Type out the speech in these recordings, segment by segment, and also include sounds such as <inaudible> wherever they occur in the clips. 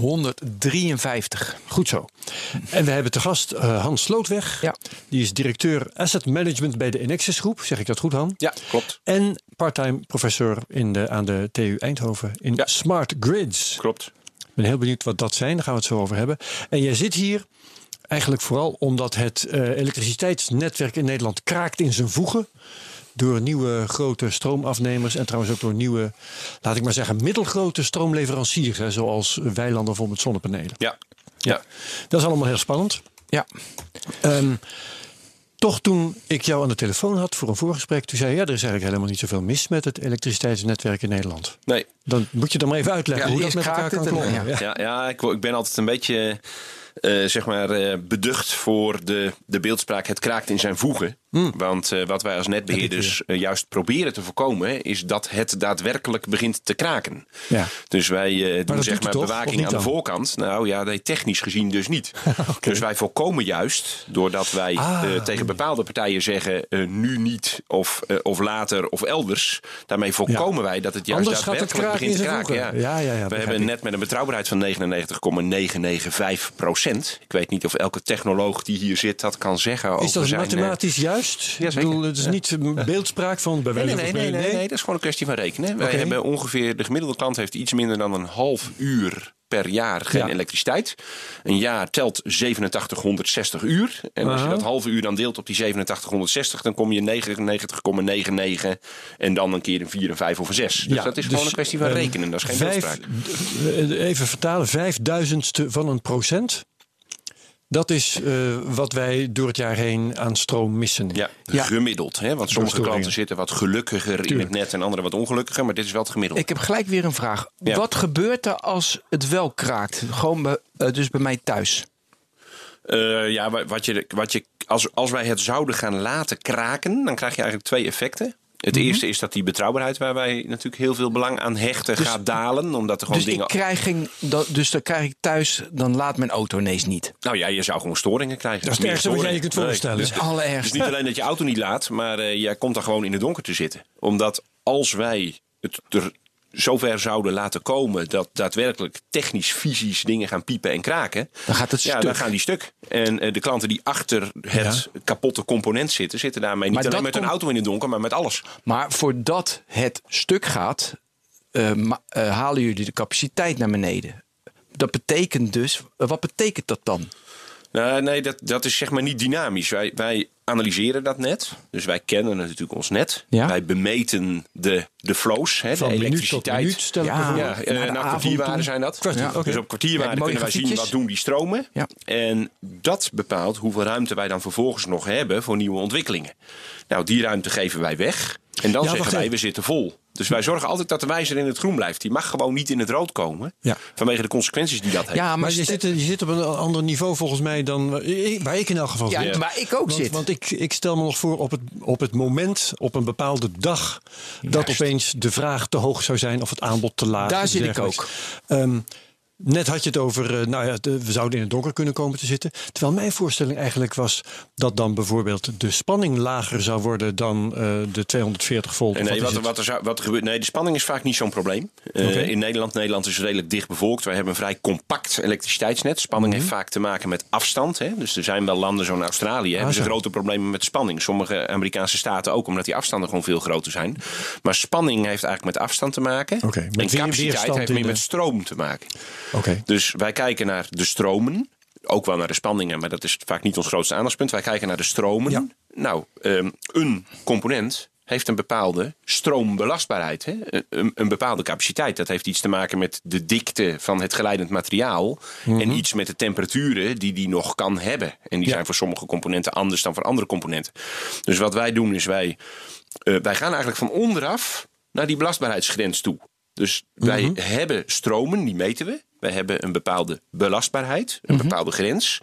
153. Goed zo. En we hebben te gast uh, Hans Slootweg. Ja. Die is directeur Asset Management bij de Enexis Groep. Zeg ik dat goed, Han? Ja, klopt. En parttime professor in de, aan de TU Eindhoven in Ja. Smart Grids. Klopt. Ik ben heel benieuwd wat dat zijn. Daar gaan we het zo over hebben. En jij zit hier eigenlijk vooral omdat het eh, elektriciteitsnetwerk in Nederland kraakt in zijn voegen. Door nieuwe grote stroomafnemers en trouwens ook door nieuwe, laat ik maar zeggen, middelgrote stroomleveranciers. Hè, zoals Weilanden of met zonnepanelen. Ja. Ja. Dat is allemaal heel spannend. Ja. Ehm, toch toen ik jou aan de telefoon had voor een voorgesprek, toen zei je, ja, er is eigenlijk helemaal niet zoveel mis met het elektriciteitsnetwerk in Nederland. Nee, Dan moet je dan maar even uitleggen Ja, hoe dat met elkaar kan kloppen. ja. Ja. ja, ik, ik ben altijd een beetje eh, zeg maar, eh, beducht voor de, de beeldspraak. Het kraakt in zijn voegen. Want eh, wat wij als netbeheerders eh, juist proberen te voorkomen, is dat het daadwerkelijk begint te kraken. Ja. Dus wij eh, doen zeg maar het toch, bewaking aan de voorkant. Nou ja, nee, technisch gezien dus niet. <laughs> Dus wij voorkomen juist, doordat wij Ah. tegen bepaalde partijen zeggen, nu niet of, of later of elders. Daarmee voorkomen wij dat het juist Anders gaat het daadwerkelijk kraken begint te kraken. Ja, ja, ja, we hebben ik. net met een betrouwbaarheid van 99,995 procent. Ik weet niet of elke technoloog die hier zit dat kan zeggen. Is over dat zijn, mathematisch juist? Ja, ik bedoel, het is niet beeldspraak van bij Nee, nee, nee, nee, nee, dat is gewoon een kwestie van rekenen. Wij hebben ongeveer, de gemiddelde klant heeft iets minder dan een half uur per jaar geen Ja. elektriciteit. Een jaar telt 8760 uur. En als je dat halve uur dan deelt op die 8760, dan kom je 99,99 en dan een keer een 4, een 5 of een 6. Dus Ja, dat is dus, gewoon een kwestie van ehm, rekenen. Dat is geen Vijf, beeldspraak. even vertalen, vijfduizendste van een procent. Dat is eh, wat wij door het jaar heen aan stroom missen. Ja, Ja. gemiddeld. Hè? Want sommige klanten zitten wat gelukkiger in het net en andere wat ongelukkiger. Maar dit is wel het gemiddelde. Ik heb gelijk weer een vraag. Ja. Wat gebeurt er als het wel kraakt? Gewoon bij, eh, dus bij mij thuis. Eh, ja, wa- wat je, wat je, als, als wij het zouden gaan laten kraken, dan krijg je eigenlijk twee effecten. Het Mhm. eerste is dat die betrouwbaarheid, waar wij natuurlijk heel veel belang aan hechten, gaat dalen. Omdat er gewoon Dus, dingen. ik krijg geen, dus dan krijg ik thuis, dan laat mijn auto ineens niet. Nou ja, je zou gewoon storingen krijgen. Dat is het ergste wat jij je storingen. kunt voorstellen. Nee, is het dus, allerergste. dus niet alleen dat je auto niet laat, maar eh, jij komt dan gewoon in het donker te zitten. Omdat als wij het er zover zouden laten komen dat daadwerkelijk technisch, fysisch dingen gaan piepen en kraken. Dan gaat het ja, stuk. dan gaan die stuk. En eh, de klanten die achter het kapotte component zitten, zitten daarmee niet alleen met hun komt- auto in het donker, maar met alles. Maar voordat het stuk gaat, eh, eh, halen jullie de capaciteit naar beneden. Dat betekent dus, wat betekent dat dan? Nou, nee, dat, dat is zeg maar niet dynamisch. Wij, wij analyseren dat net. Dus wij kennen natuurlijk ons net. Ja. Wij bemeten de, de flows, hè, Van de minuut tot elektriciteit. minuut, ik Ja. Ja, nou, avond kwartierwaarden toe. zijn dat. Kwartier, Ja. Dus op kwartierwaarden Ja, mooie kunnen wij zien wat doen die stromen. Ja. En dat bepaalt hoeveel ruimte wij dan vervolgens nog hebben voor nieuwe ontwikkelingen. Nou, die ruimte geven wij weg. En dan Ja, zeggen wij, even. we zitten vol. Dus wij zorgen altijd dat de wijzer in het groen blijft. Die mag gewoon niet in het rood komen. Ja. Vanwege de consequenties die dat heeft. Ja, maar, Maar je zit, je zit op een ander niveau volgens mij dan waar ik- in elk geval ja, zit. waar ik ook Want, zit. want ik, ik stel me nog voor op het, op het moment, op een bepaalde dag, dat opeens de vraag te hoog zou zijn of het aanbod te laag Daar zit ik ook. Ehm, net had je het over, eh, nou ja, we zouden in het donker kunnen komen te zitten. Terwijl mijn voorstelling eigenlijk was dat dan bijvoorbeeld de spanning lager zou worden dan eh, de 240 volt. Nee, wat, wat, er zou, wat er gebeurt, nee, de spanning is vaak niet zo'n probleem. Eh. In Nederland, Nederland is redelijk dicht bevolkt. Wij hebben een vrij compact elektriciteitsnet. Spanning Mhm. heeft vaak te maken met afstand. Hè. Dus er zijn wel landen, zoals Australië, hebben ze Ah, zo. grote problemen met spanning. Sommige Amerikaanse staten ook, omdat die afstanden gewoon veel groter zijn. Maar spanning heeft eigenlijk met afstand te maken. En capaciteit heeft meer de- met stroom te maken. Dus wij kijken naar de stromen. Ook wel naar de spanningen, maar dat is vaak niet ons grootste aandachtspunt. Wij kijken naar de stromen. Ja. Nou, ehm, een component heeft een bepaalde stroombelastbaarheid. Hè? Een, een bepaalde capaciteit. Dat heeft iets te maken met de dikte van het geleidend materiaal. En iets met de temperaturen die die nog kan hebben. En die Mhm. Ja. zijn voor sommige componenten anders dan voor andere componenten. Dus wat wij doen is wij, eh, wij gaan eigenlijk van onderaf naar die belastbaarheidsgrens toe. Dus wij Mhm. hebben stromen, die meten we. Wij hebben een bepaalde belastbaarheid, een Mhm. bepaalde grens.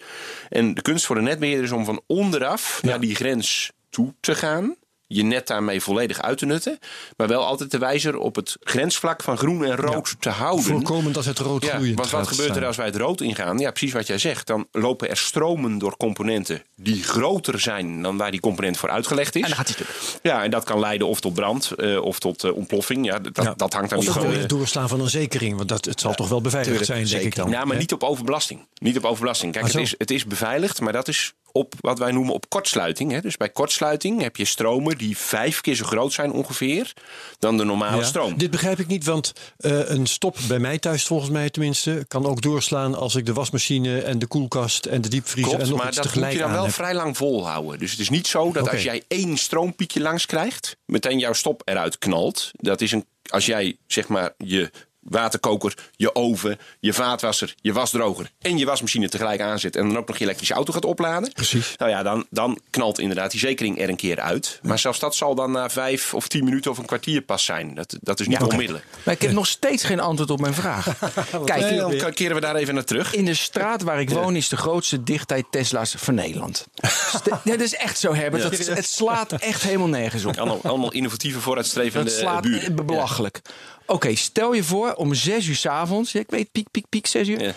En de kunst voor de netbeheerder is om van onderaf naar die grens toe te gaan. Je net daarmee volledig uit te nutten. Maar wel altijd de wijzer op het grensvlak van groen en rood te houden. Voorkomen dat het rood Ja, gloeiend want wat gaat gebeurt er als wij het rood ingaan? Ja, precies wat jij zegt. Dan lopen er stromen door componenten die groter zijn dan waar die component voor uitgelegd is. En dan gaat hij. Ja, en dat kan leiden of tot brand eh, of tot eh, ontploffing. Ja, dat, Ja. dat hangt aan Of die gewoon het doorslaan van een zekering. Want dat, het zal toch wel beveiligd zijn, denk ik dan. Ja, maar niet op overbelasting. Niet op overbelasting. Kijk, Ah, het is, het is beveiligd, maar dat is op wat wij noemen op kortsluiting. Hè. Dus bij kortsluiting heb je stromen die vijf keer zo groot zijn ongeveer dan de normale Ja. stroom. Dit begrijp ik niet, want eh, een stop bij mij thuis, volgens mij tenminste, kan ook doorslaan als ik de wasmachine en de koelkast en de diepvriezer Klopt, en nog maar iets dat moet je dan wel heb. vrij lang volhouden. Dus het is niet zo dat als jij één stroompiekje langs krijgt, meteen jouw stop eruit knalt. Dat is een, als jij zeg maar je waterkoker, je oven, je vaatwasser, je wasdroger en je wasmachine tegelijk aanzet en dan ook nog je elektrische auto gaat opladen. Precies. Nou ja, dan, dan knalt inderdaad die zekering er een keer uit. Maar zelfs dat zal dan na vijf of tien minuten of een kwartier pas zijn. Dat, dat is niet onmiddellijk. Maar ik heb nog steeds geen antwoord op mijn vraag. <laughs> Kijk, Nee, dan keren we daar even naar terug. in de straat waar ik woon is de grootste dichtheid Tesla's van Nederland. <laughs> Ja, dat is echt zo, Herbert. Dat, het slaat echt helemaal nergens op. Allemaal, allemaal innovatieve, vooruitstrevende Dat slaat buren. be- belachelijk. Oké, stel je voor om zes uur s'avonds. Ik weet, piek, piek, piek, zes uur. Ja.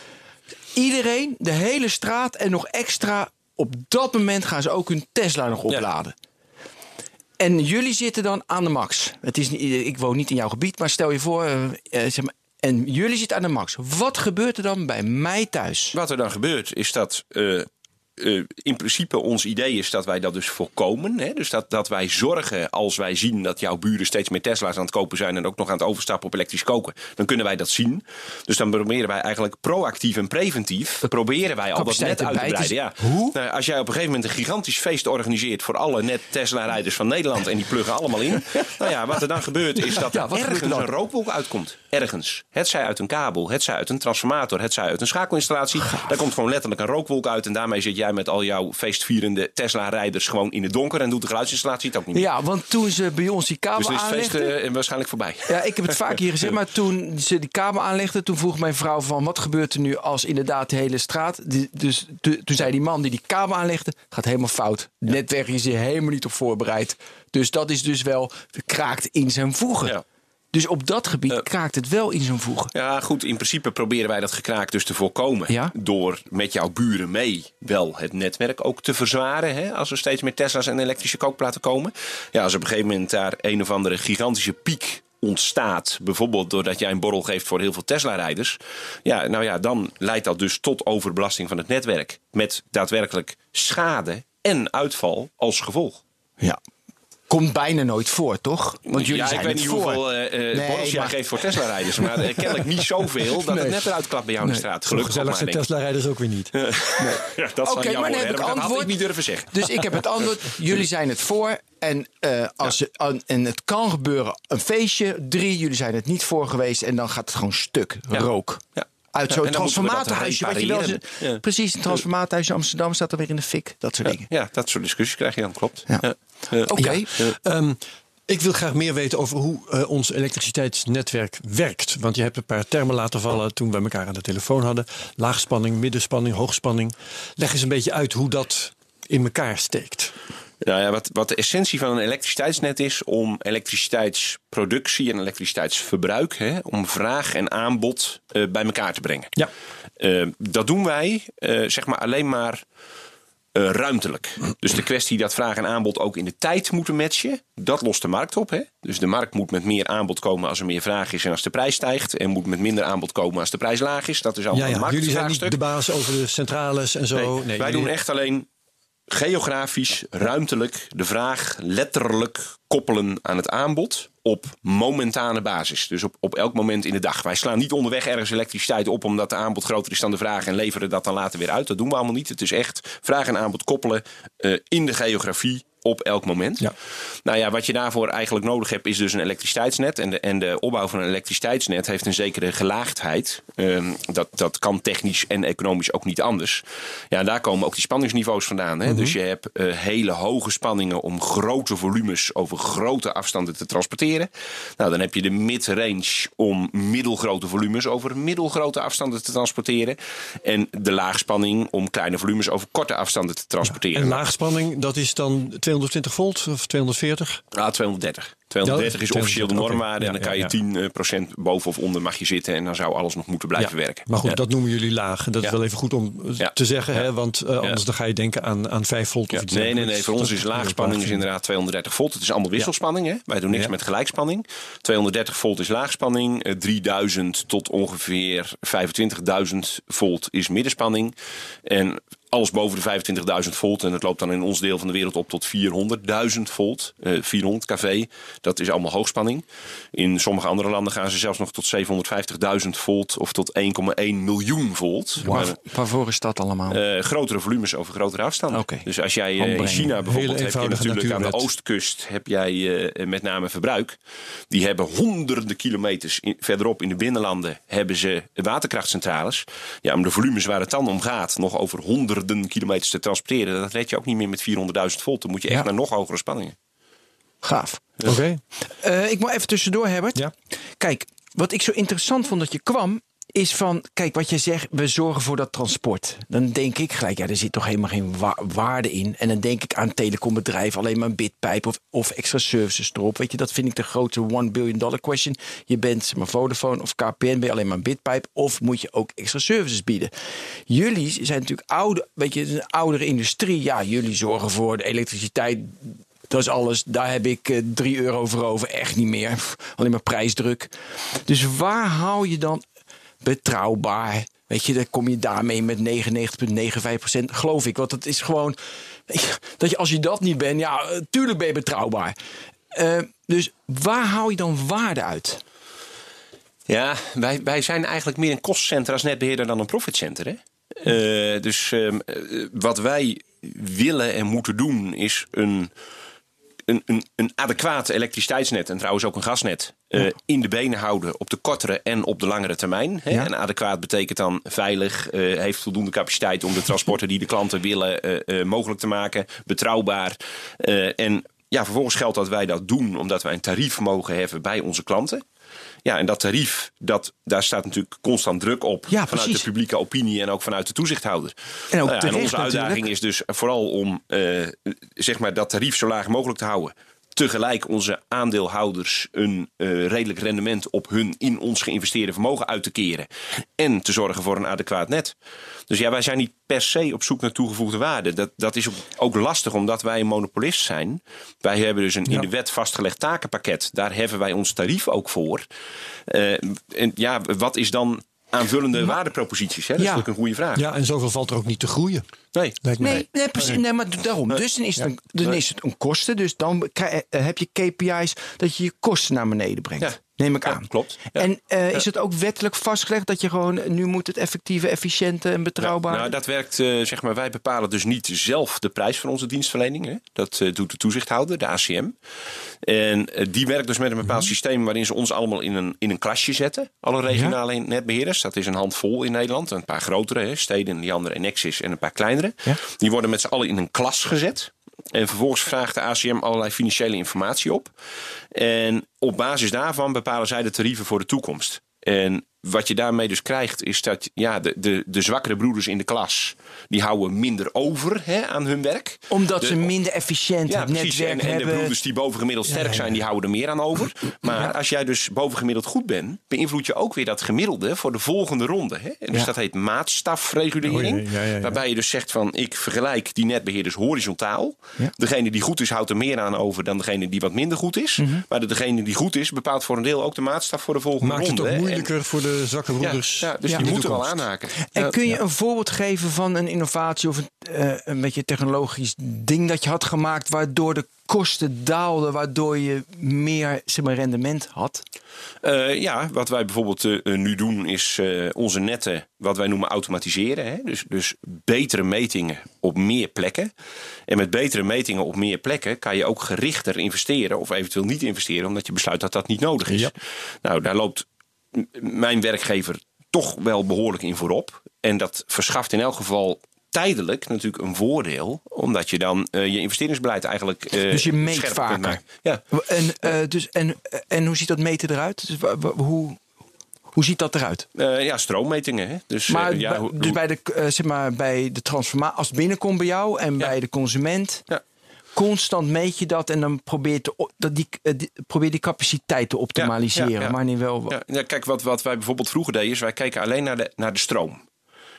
Iedereen, de hele straat en nog extra. Op dat moment gaan ze ook hun Tesla nog opladen. En jullie zitten dan aan de max. Het is, niet- ik woon niet in jouw gebied, maar stel je voor. eh, eh, zeg maar, en jullie zitten aan de max. Wat gebeurt er dan bij mij thuis? Wat er dan gebeurt is dat eh, eh, in principe ons idee is dat wij dat dus voorkomen. Hè? Dus dat, dat wij zorgen als wij zien dat jouw buren steeds meer Tesla's aan het kopen zijn en ook nog aan het overstappen op elektrisch koken. Dan kunnen wij dat zien. Dus dan proberen wij eigenlijk proactief en preventief. Proberen wij al dat net uit te breiden. Ja. Hoe? Nou, als jij op een gegeven moment een gigantisch feest organiseert voor alle net Tesla-rijders van Nederland en die pluggen allemaal in. <laughs> nou ja, wat er dan gebeurt is dat Ja, er ergens een rookwolk uitkomt. Ergens. Het zij uit een kabel, het zij uit een transformator, het zij uit een schakelinstallatie. Daar komt gewoon letterlijk een rookwolk uit. En daarmee zit jij met al jouw feestvierende Tesla-rijders gewoon in het donker en doet de geluidsinstallatie het ook niet meer. Ja, want toen ze bij ons die kabel dus dan is het feest aanlegden... eh, waarschijnlijk voorbij. Ja, ik heb het vaak hier gezegd, maar toen ze die kabel aanlegden, toen vroeg mijn vrouw van wat gebeurt er nu als inderdaad de hele straat. die- Dus toen zei die man die die kabel aanlegde, gaat helemaal fout. Netwerk is hier helemaal niet op voorbereid. Dus dat is dus wel kraakt in zijn voegen. Ja. Dus op dat gebied kraakt het wel in zijn voegen. Ja, goed. In principe proberen wij dat gekraak dus te voorkomen. Ja? Door met jouw buren mee wel het netwerk ook te verzwaren. Hè? Als er steeds meer Tesla's en elektrische kookplaten komen. Ja, als op een gegeven moment daar een of andere gigantische piek ontstaat. Bijvoorbeeld doordat jij een borrel geeft voor heel veel Tesla-rijders. Ja, nou ja, dan leidt dat dus tot overbelasting van het netwerk. Met daadwerkelijk schade en uitval als gevolg. Ja. Komt bijna nooit voor, toch? Want jullie ja, zijn ik weet niet voor. hoeveel eh, eh, Nee, borrels jij maar- geeft voor Tesla-rijders. Maar eh, kennelijk niet zoveel dat Nee. het net eruit klapt bij jou in de straat. Zo Gelukkig gezellig maar, zijn. Tesla-rijders ook weer niet. <laughs> Ja, dat jammer maar dan heb worden. ik Dat had antwoord. ik niet durven zeggen. Dus ik heb het antwoord. <laughs> Jullie zijn het voor. En, eh, als an- en het kan gebeuren. Een feestje. Drie. Jullie zijn het niet voor geweest. En dan gaat het gewoon stuk. Rook. Ja. Uit Ja, zo'n dat transformatorhuisje. Weet je wel, Ja. Precies, een transformatorhuisje in Amsterdam staat er weer in de fik. Dat soort dingen. Ja, dat soort discussies krijg je dan, klopt. Ja. Oké. Ehm, ik wil graag meer weten over hoe eh, ons elektriciteitsnetwerk werkt. Want je hebt een paar termen laten vallen toen we elkaar aan de telefoon hadden. Laagspanning, middenspanning, hoogspanning. Leg eens een beetje uit hoe dat in elkaar steekt. Nou ja, wat, wat de essentie van een elektriciteitsnet is, om elektriciteitsproductie en elektriciteitsverbruik, hè, om vraag en aanbod eh, bij elkaar te brengen. Ja. Eh, dat doen wij zeg maar alleen maar eh, ruimtelijk. Dus de kwestie dat vraag en aanbod ook in de tijd moeten matchen, dat lost de markt op. Hè? Dus de markt moet met meer aanbod komen als er meer vraag is en als de prijs stijgt. En moet met minder aanbod komen als de prijs laag is. Dat is allemaal Ja, ja. Jullie zijn niet de baas over de centrales en zo. Nee, Nee, wij jullie- doen echt alleen geografisch, ruimtelijk de vraag letterlijk koppelen aan het aanbod op momentane basis. Dus op, op elk moment in de dag. Wij slaan niet onderweg ergens elektriciteit op omdat de aanbod groter is dan de vraag en leveren dat dan later weer uit. Dat doen we allemaal niet. Het is echt vraag en aanbod koppelen eh, in de geografie op elk moment. Ja. Nou ja, wat je daarvoor eigenlijk nodig hebt is dus een elektriciteitsnet. En de, en de opbouw van een elektriciteitsnet heeft een zekere gelaagdheid. Ehm, dat, dat kan technisch en economisch ook niet anders. Ja, daar komen ook die spanningsniveaus vandaan. Hè? Dus je hebt eh, hele hoge spanningen om grote volumes over grote afstanden te transporteren. Nou, dan heb je de mid-range om middelgrote volumes over middelgrote afstanden te transporteren. En de laagspanning om kleine volumes over korte afstanden te transporteren. En laagspanning, dat is dan 220 volt of 240? Ah, 230. 230 is officieel de 230, oké. normwaarde. en Ja, dan kan je ja, 10% boven of onder mag je zitten. En dan zou alles nog moeten blijven werken. Maar goed, dat noemen jullie laag. En dat is wel even goed om eh, te zeggen. Hè, want eh, anders dan ga je denken aan, aan 5 volt of iets nee, nee, nee. Voor ons is laagspanning is inderdaad 230 volt. Het is allemaal wisselspanning. Hè? Wij doen niks met gelijkspanning. 230 volt is laagspanning. eh, 3000 tot ongeveer 25.000 volt is middenspanning. En alles boven de 25.000 volt. En dat loopt dan in ons deel van de wereld op tot 400.000 volt. eh 400 kV. Dat is allemaal hoogspanning. In sommige andere landen gaan ze zelfs nog tot 750.000 volt. Of tot 1,1 miljoen volt. Maar, Waar, waarvoor is dat allemaal? eh, grotere volumes over grotere afstanden. Dus als jij eh, in. China bijvoorbeeld Hele heb je natuurlijk aan de oostkust heb jij eh, met name verbruik. Die hebben honderden kilometers in- verderop in de binnenlanden hebben ze waterkrachtcentrales. Ja, om de volumes waar het dan om gaat nog over honderden kilometers te transporteren, dat red je ook niet meer met 400.000 volt. Dan moet je echt Ja. naar nog hogere spanningen. Gaaf. Oké. Eh, ik moet even tussendoor, Herbert. Ja. Kijk, wat ik zo interessant vond dat je kwam, is van, kijk wat je zegt, we zorgen voor dat transport. Dan denk ik gelijk, ja, er zit toch helemaal geen wa- waarde in. En dan denk ik aan telecombedrijven, alleen maar een bitpijp of, of extra services erop. Weet je, dat vind ik de grote one billion dollar question. Je bent maar Vodafone of KPN, ben je alleen maar een bitpijp of moet je ook extra services bieden? Jullie zijn natuurlijk oude, weet je, een oudere industrie. Ja, jullie zorgen voor de elektriciteit dat is alles. Daar heb ik eh 3 euro voor over. Echt niet meer. Alleen maar prijsdruk. Dus waar hou je dan betrouwbaar? Weet je, dan kom je daarmee met 99,95% geloof ik. Want het is gewoon... Dat je, als je dat niet bent, ja, eh, tuurlijk ben je betrouwbaar. Eh, dus waar hou je dan waarde uit? Ja, wij, wij zijn eigenlijk meer een kostcenter als netbeheerder dan een profitcenter. Hè? Eh, dus ehm, eh, wat wij willen en moeten doen is een, een, een, een adequaat elektriciteitsnet en trouwens ook een gasnet eh, in de benen houden op de kortere en op de langere termijn. Hè? Ja. En adequaat betekent dan veilig, eh, heeft voldoende capaciteit om de transporten die de klanten willen eh, mogelijk te maken, betrouwbaar. En ja, vervolgens geldt dat wij dat doen omdat wij een tarief mogen heffen bij onze klanten. Ja, en dat tarief, dat, daar staat natuurlijk constant druk op. Ja, vanuit precies. de publieke opinie en ook vanuit de toezichthouder. En ook Nou terecht onze uitdaging natuurlijk. is dus vooral om eh, zeg maar dat tarief zo laag mogelijk te houden. Tegelijk onze aandeelhouders een eh, redelijk rendement op hun in ons geïnvesteerde vermogen uit te keren. En te zorgen voor een adequaat net. Dus ja, wij zijn niet per se op zoek naar toegevoegde waarde. Dat, dat is ook, lastig omdat wij een monopolist zijn. Wij hebben dus een in de wet vastgelegd takenpakket. Daar heffen wij ons tarief ook voor. Eh, en ja, wat is dan aanvullende waardeproposities? Hè? Dat is Ja. natuurlijk een goede vraag. Ja, en zoveel valt er ook niet te groeien. Nee. Lijkt. Nee, nee precies. Nee, maar daarom. Dus dan is het, een, dan is het een kosten. Dus dan eh, heb je KPI's dat je je kosten naar beneden brengt. Neem ik Ja, aan. klopt. Ja. En eh, is het ook wettelijk vastgelegd dat je gewoon nu moet het effectieve, efficiënte en betrouwbaar. Nou, dat werkt, eh, zeg maar, wij bepalen dus niet zelf de prijs van onze dienstverlening. Hè. Dat eh, doet de toezichthouder, de ACM. En eh, die werkt dus met een bepaald systeem waarin ze ons allemaal in een, in een klasje zetten. Alle regionale netbeheerders. Dat is een handvol in Nederland. Een paar grotere, hè, steden, die andere Nexis en een paar kleinere. Die worden met z'n allen in een klas gezet. En vervolgens vraagt de ACM allerlei financiële informatie op. En op basis daarvan bepalen zij de tarieven voor de toekomst. En wat je daarmee dus krijgt, is dat ja, de, de, de zwakkere broeders in de klas. die houden minder over hè, aan hun werk. Omdat De- ze minder efficiënt ja, het precies. netwerk En, en de hebben. broeders die bovengemiddeld sterk zijn, die houden er meer aan over. Maar als jij dus bovengemiddeld goed bent, beïnvloed je ook weer dat gemiddelde voor de volgende ronde. Hè? En dus dat heet maatstafregulering. Oh. Waarbij je dus zegt van ik vergelijk die netbeheerders horizontaal. Degene die goed is, houdt er meer aan over dan degene die wat minder goed is. Mhm. Maar de- degene die goed is, bepaalt voor een deel ook de maatstaf voor de volgende Maakt het ronde. ook hè. En- moeilijker voor de zwakke ja, broeders. ja, dus die de moeten wel aanhaken. En kun je een voorbeeld geven van een innovatie of een, eh, een beetje technologisch ding dat je had gemaakt, waardoor de kosten daalden, waardoor je meer zeg maar, rendement had? Eh, ja, wat wij bijvoorbeeld eh, eh, nu doen is eh, onze netten, wat wij noemen automatiseren. Hè? Dus, dus betere metingen op meer plekken. En met betere metingen op meer plekken kan je ook gerichter investeren of eventueel niet investeren, omdat je besluit dat dat niet nodig is. Ja. Nou, daar loopt mijn werkgever toch wel behoorlijk in voorop. En dat verschaft in elk geval tijdelijk natuurlijk een voordeel, omdat je dan eh, je investeringsbeleid eigenlijk. eh, Dus je meet vaker. Ja. En, eh, dus, en, en hoe ziet dat meten eruit? Dus, hoe, hoe ziet dat eruit? Ja, stroommetingen. Hè? Dus, Maar, ja, dus bij de, zeg maar, bij de transformatie, als het binnenkomt bij jou en bij de consument, Ja. Constant meet je dat en dan probeer je, te, dat die, eh, die- probeer die capaciteit te optimaliseren. ja, ja. Wanneer wel. Ja, ja, kijk, wat, wat wij bijvoorbeeld vroeger deden, is wij keken alleen naar de, naar de stroom.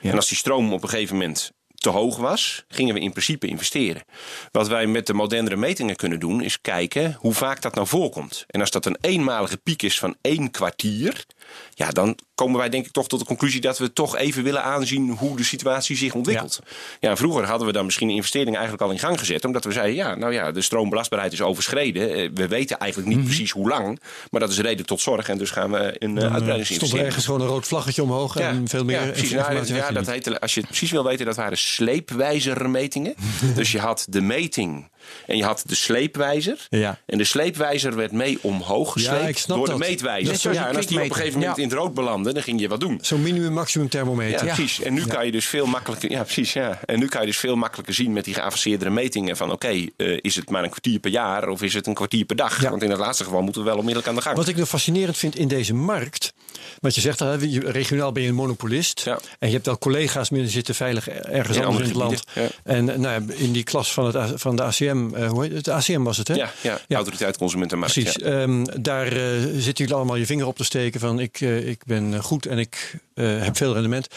En als die stroom op een gegeven moment te hoog was, gingen we in principe investeren. Wat wij met de modernere metingen kunnen doen, is kijken hoe vaak dat nou voorkomt. En als dat een eenmalige piek is van één kwartier, ja, dan komen wij denk ik toch tot de conclusie dat we toch even willen aanzien hoe de situatie zich ontwikkelt. Ja, vroeger hadden we dan misschien een investering eigenlijk al in gang gezet, omdat we zeiden, ja, nou ja, de stroombelastbaarheid is overschreden. Eh, We weten eigenlijk niet precies hoe lang, maar dat is reden tot zorg en dus gaan we een eh, uitbreidingsinvestering. stond er ergens gewoon een rood vlaggetje omhoog en veel meer ja, precies. Nou, ja, dat heette, als je het precies wil weten, dat waren sleepwijzermetingen. <laughs> dus je had de meting en je had de sleepwijzer. Ja. En de sleepwijzer werd mee omhoog gesleept Ja, door dat. de meetwijzer. Net zoals Ja, en als die op een gegeven moment in het rood belandde, dan ging je wat doen. Zo'n minimum maximum thermometer. Ja, precies. En nu kan je dus veel makkelijker. Ja, precies. Ja. En nu kan je dus veel makkelijker zien met die geavanceerdere metingen van oké, eh, is het maar een kwartier per jaar of is het een kwartier per dag? Want in het laatste geval moeten we wel onmiddellijk aan de gang. Wat ik nog fascinerend vind in deze markt. Want je zegt, regionaal ben je een monopolist. Ja. En je hebt wel collega's die zitten veilig ergens In anders in het land. En nou, ja, in die klas van, het, van de ACM, eh, hoe heet het? De ACM was het, hè? ja, ja, autoriteit consumentenmarkt. Precies. Ja. Ehm, daar eh, zitten jullie allemaal je vinger op te steken van ik, eh, ik ben goed en ik eh, heb veel rendement.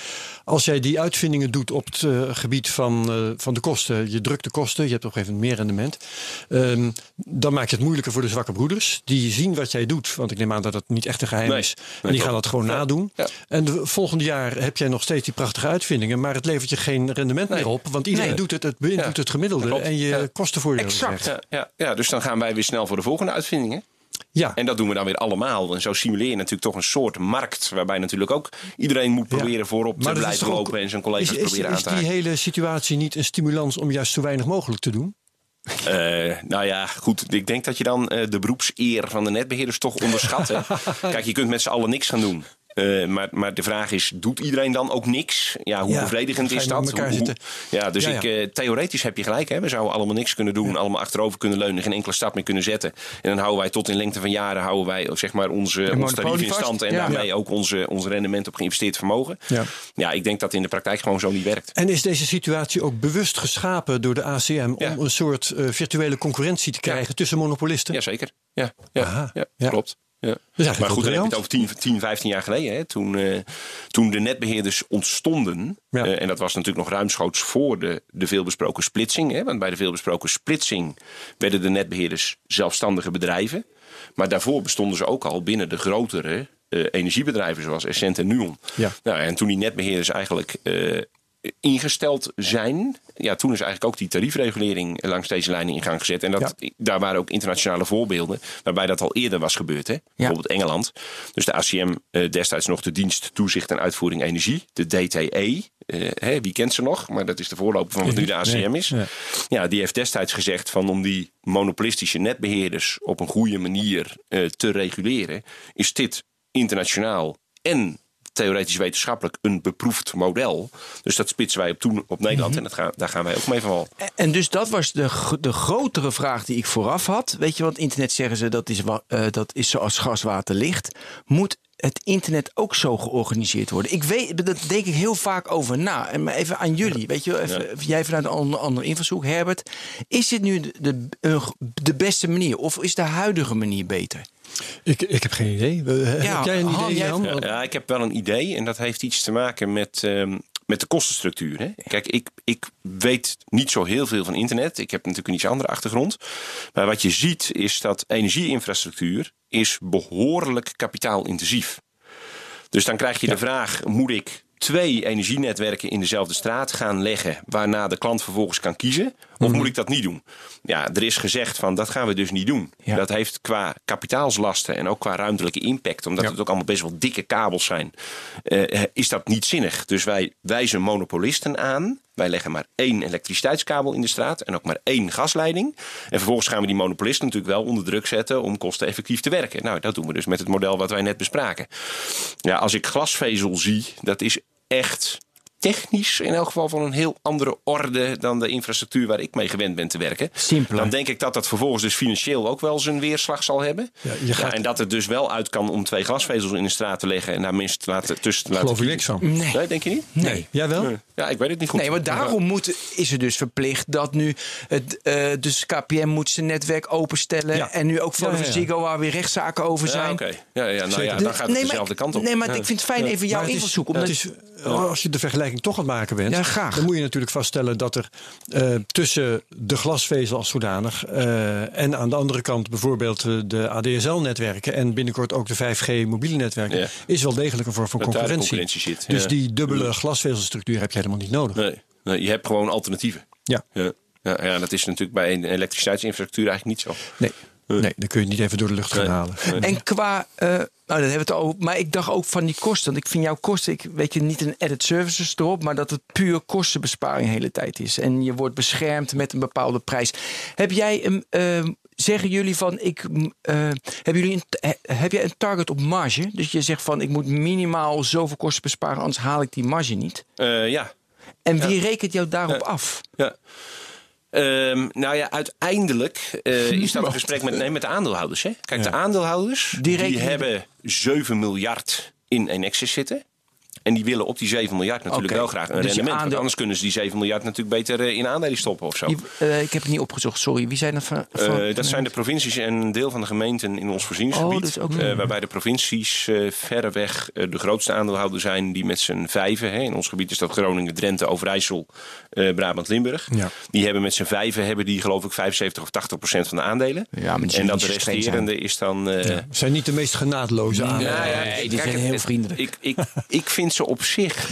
Als jij die uitvindingen doet op het eh, gebied van, eh, van de kosten, je drukt de kosten, je hebt op een gegeven moment meer rendement. ehm, dan maak je het moeilijker voor de zwakke broeders. Die zien wat jij doet, want ik neem aan dat het niet echt een geheim Nee. is. En die klopt. gaan dat gewoon Ja. nadoen. Ja. En de volgende jaar heb jij nog steeds die prachtige uitvindingen, maar het levert je geen rendement Nee. meer op. Want iedereen Nee. doet het, het beïnvloedt Ja. het gemiddelde en je Ja. kostenvoordeel. is Exact. ja, ja, dus dan gaan wij weer snel voor de volgende uitvindingen. Ja. En dat doen we dan weer allemaal. En zo simuleer je natuurlijk toch een soort markt. Waarbij natuurlijk ook iedereen moet Ja. proberen voorop te is blijven ook- lopen. En zijn collega's is, is, proberen aan is te die haken. hele situatie niet een stimulans om juist zo weinig mogelijk te doen? Eh, nou ja, goed. Ik denk dat je dan eh, de beroepseer van de netbeheerders toch onderschat. hè. <laughs> Kijk, je kunt met z'n allen niks gaan doen. Eh, maar, maar de vraag is, doet iedereen dan ook niks? Ja, hoe Ja, bevredigend is dat? Hoe- ja, dus Ja, Ik, eh, theoretisch heb je gelijk. Hè? We zouden allemaal niks kunnen doen. Allemaal achterover kunnen leunen. Geen enkele stap meer kunnen zetten. En dan houden wij tot in lengte van jaren houden wij, zeg maar, onze, ons tarief in stand. En daarmee ook onze, ons rendement op geïnvesteerd vermogen. Ja. ja, ik denk dat in de praktijk gewoon zo niet werkt. En is deze situatie ook bewust geschapen door de ACM om een soort eh, virtuele concurrentie te krijgen tussen monopolisten? Jazeker. Ja, ja, Ja. klopt. Ja. Maar goed, dan heb je het over 10, 10 15 jaar geleden. Hè, toen, eh, toen de netbeheerders ontstonden. Ja. eh, en dat was natuurlijk nog ruimschoots voor de, de veelbesproken splitsing. Hè, want bij de veelbesproken splitsing werden de netbeheerders zelfstandige bedrijven. Maar daarvoor bestonden ze ook al binnen de grotere eh, energiebedrijven zoals Essent en Nuon. Ja. Nou, en toen die netbeheerders eigenlijk eh, ingesteld zijn, ja, toen is eigenlijk ook die tariefregulering langs deze lijnen in gang gezet. En dat, daar waren ook internationale voorbeelden waarbij dat al eerder was gebeurd. Hè? Bijvoorbeeld Engeland. Dus de ACM eh, destijds nog de dienst toezicht en uitvoering energie, de DTE. Eh, hè, wie kent ze nog? Maar dat is de voorloper van wat nu de ACM Nee, is. ja. Ja, die heeft destijds gezegd van om die monopolistische netbeheerders op een goede manier eh, te reguleren, is dit internationaal en theoretisch wetenschappelijk een beproefd model. Dus dat spitsen wij op, toen op Nederland Mhm. en dat gaan, daar gaan wij ook mee van wal. En dus dat was de, de grotere vraag die ik vooraf had. Weet je, want internet zeggen ze dat is, eh, dat is zoals gas, water, licht. Moet het internet ook zo georganiseerd worden? Ik weet, dat denk ik heel vaak over na. En maar even aan jullie, weet je, even, jij vanuit een andere, invalshoek, Herbert. Is dit nu de, de beste manier of is de huidige manier beter? Ik, ik heb geen idee. Ja, heb jij een idee, jij- Jan? Ja, ja, ik heb wel een idee en dat heeft iets te maken met, ehm, met de kostenstructuur. Hè? Kijk, ik, ik weet niet zo heel veel van internet. Ik heb natuurlijk een iets andere achtergrond. Maar wat je ziet is dat energieinfrastructuur is behoorlijk kapitaalintensief. Dus dan krijg je de vraag: moet ik twee energienetwerken in dezelfde straat gaan leggen, waarna de klant vervolgens kan kiezen? Of moet ik dat niet doen? Ja, er is gezegd van dat gaan we dus niet doen. Ja. Dat heeft qua kapitaalslasten en ook qua ruimtelijke impact, omdat het ook allemaal best wel dikke kabels zijn, eh, is dat niet zinnig. Dus wij wijzen monopolisten aan. Wij leggen maar één elektriciteitskabel in de straat en ook maar één gasleiding. En vervolgens gaan we die monopolisten natuurlijk wel onder druk zetten om kosteneffectief te werken. Nou, dat doen we dus met het model wat wij net bespraken. Ja, als ik glasvezel zie, dat is echt technisch in elk geval van een heel andere orde dan de infrastructuur waar ik mee gewend ben te werken. Simpeler. Dan denk ik dat dat vervolgens dus financieel ook wel zijn weerslag zal hebben. Ja, je gaat- en dat het dus wel uit kan om twee glasvezels in de straat te leggen en daar mensen te laten, tussen te laten Geloof ik kiezen. niks van. Nee. Nee, denk je niet? Nee. Jij wel? Nee. Ja, ik weet het niet goed. Nee, maar daarom moet, is het dus verplicht dat nu het, eh, dus KPM moet zijn netwerk openstellen. Ja. En nu ook voor Ja, de ja, ja. Ziggo waar weer rechtszaken over Ja, zijn. oké. Ja, ja, nou ja, dan gaat het Nee, maar- dezelfde kant op. Nee, maar ik vind het fijn even jouw invalshoek. Omdat, het is, als je de vergelijking toch aan het maken bent, Ja, graag. dan moet je natuurlijk vaststellen dat er eh, tussen de glasvezel als zodanig eh, en aan de andere kant bijvoorbeeld eh, de ADSL-netwerken en binnenkort ook de 5G mobiele netwerken, Ja. is wel degelijk een vorm van Dat concurrentie. concurrentie zit, Dus ja. die dubbele glasvezelstructuur heb je helemaal niet nodig. Nee, nee, je hebt gewoon alternatieven. Ja, Ja. Ja, ja, dat is natuurlijk bij een elektriciteitsinfrastructuur eigenlijk niet zo. nee. Nee, dan kun je het niet even door de lucht gaan Nee. halen. Nee. En qua, eh, nou dat hebben we het over, maar ik dacht ook van die kosten. Want ik vind jouw kosten, ik weet je, niet een added services erop, maar dat het puur kostenbesparing de hele tijd is. En je wordt beschermd met een bepaalde prijs. Heb jij een, eh, zeggen jullie van, ik, eh, hebben jullie een, he- heb jij een target op marge? Dus je zegt van, ik moet minimaal zoveel kosten besparen, anders haal ik die marge niet. Eh, ja, En wie rekent jou daarop af? ja. Ehm, nou ja, uiteindelijk eh, <laughs> is dat een gesprek met, nee, met de aandeelhouders. Hè? Kijk, de aandeelhouders Die hebben 7 miljard in Enexis zitten. En die willen op die 7 miljard natuurlijk wel graag een Dus rendement. Want aandeel- anders kunnen ze die 7 miljard natuurlijk beter eh, in aandelen stoppen of zo. Eh, ik heb het niet opgezocht, sorry. Wie zijn dat van? van- Eh, dat zijn de provincies en een deel van de gemeenten in ons voorzieningsgebied. Oh, Eh, waarbij de provincies eh, verreweg eh, de grootste aandeelhouder zijn die met z'n vijven. Hè, in ons gebied is dat Groningen, Drenthe, Overijssel, eh, Brabant, Limburg. Ja. Die hebben met z'n vijven hebben die geloof ik 75 of 80 procent van de aandelen. Ja, maar die en dat streng resterende is dan... eh, Ja. zijn niet de meest genadeloze aan. Nee. ja, die kijk, zijn heel vriendelijk. Ik, ik, ik vind ze op zich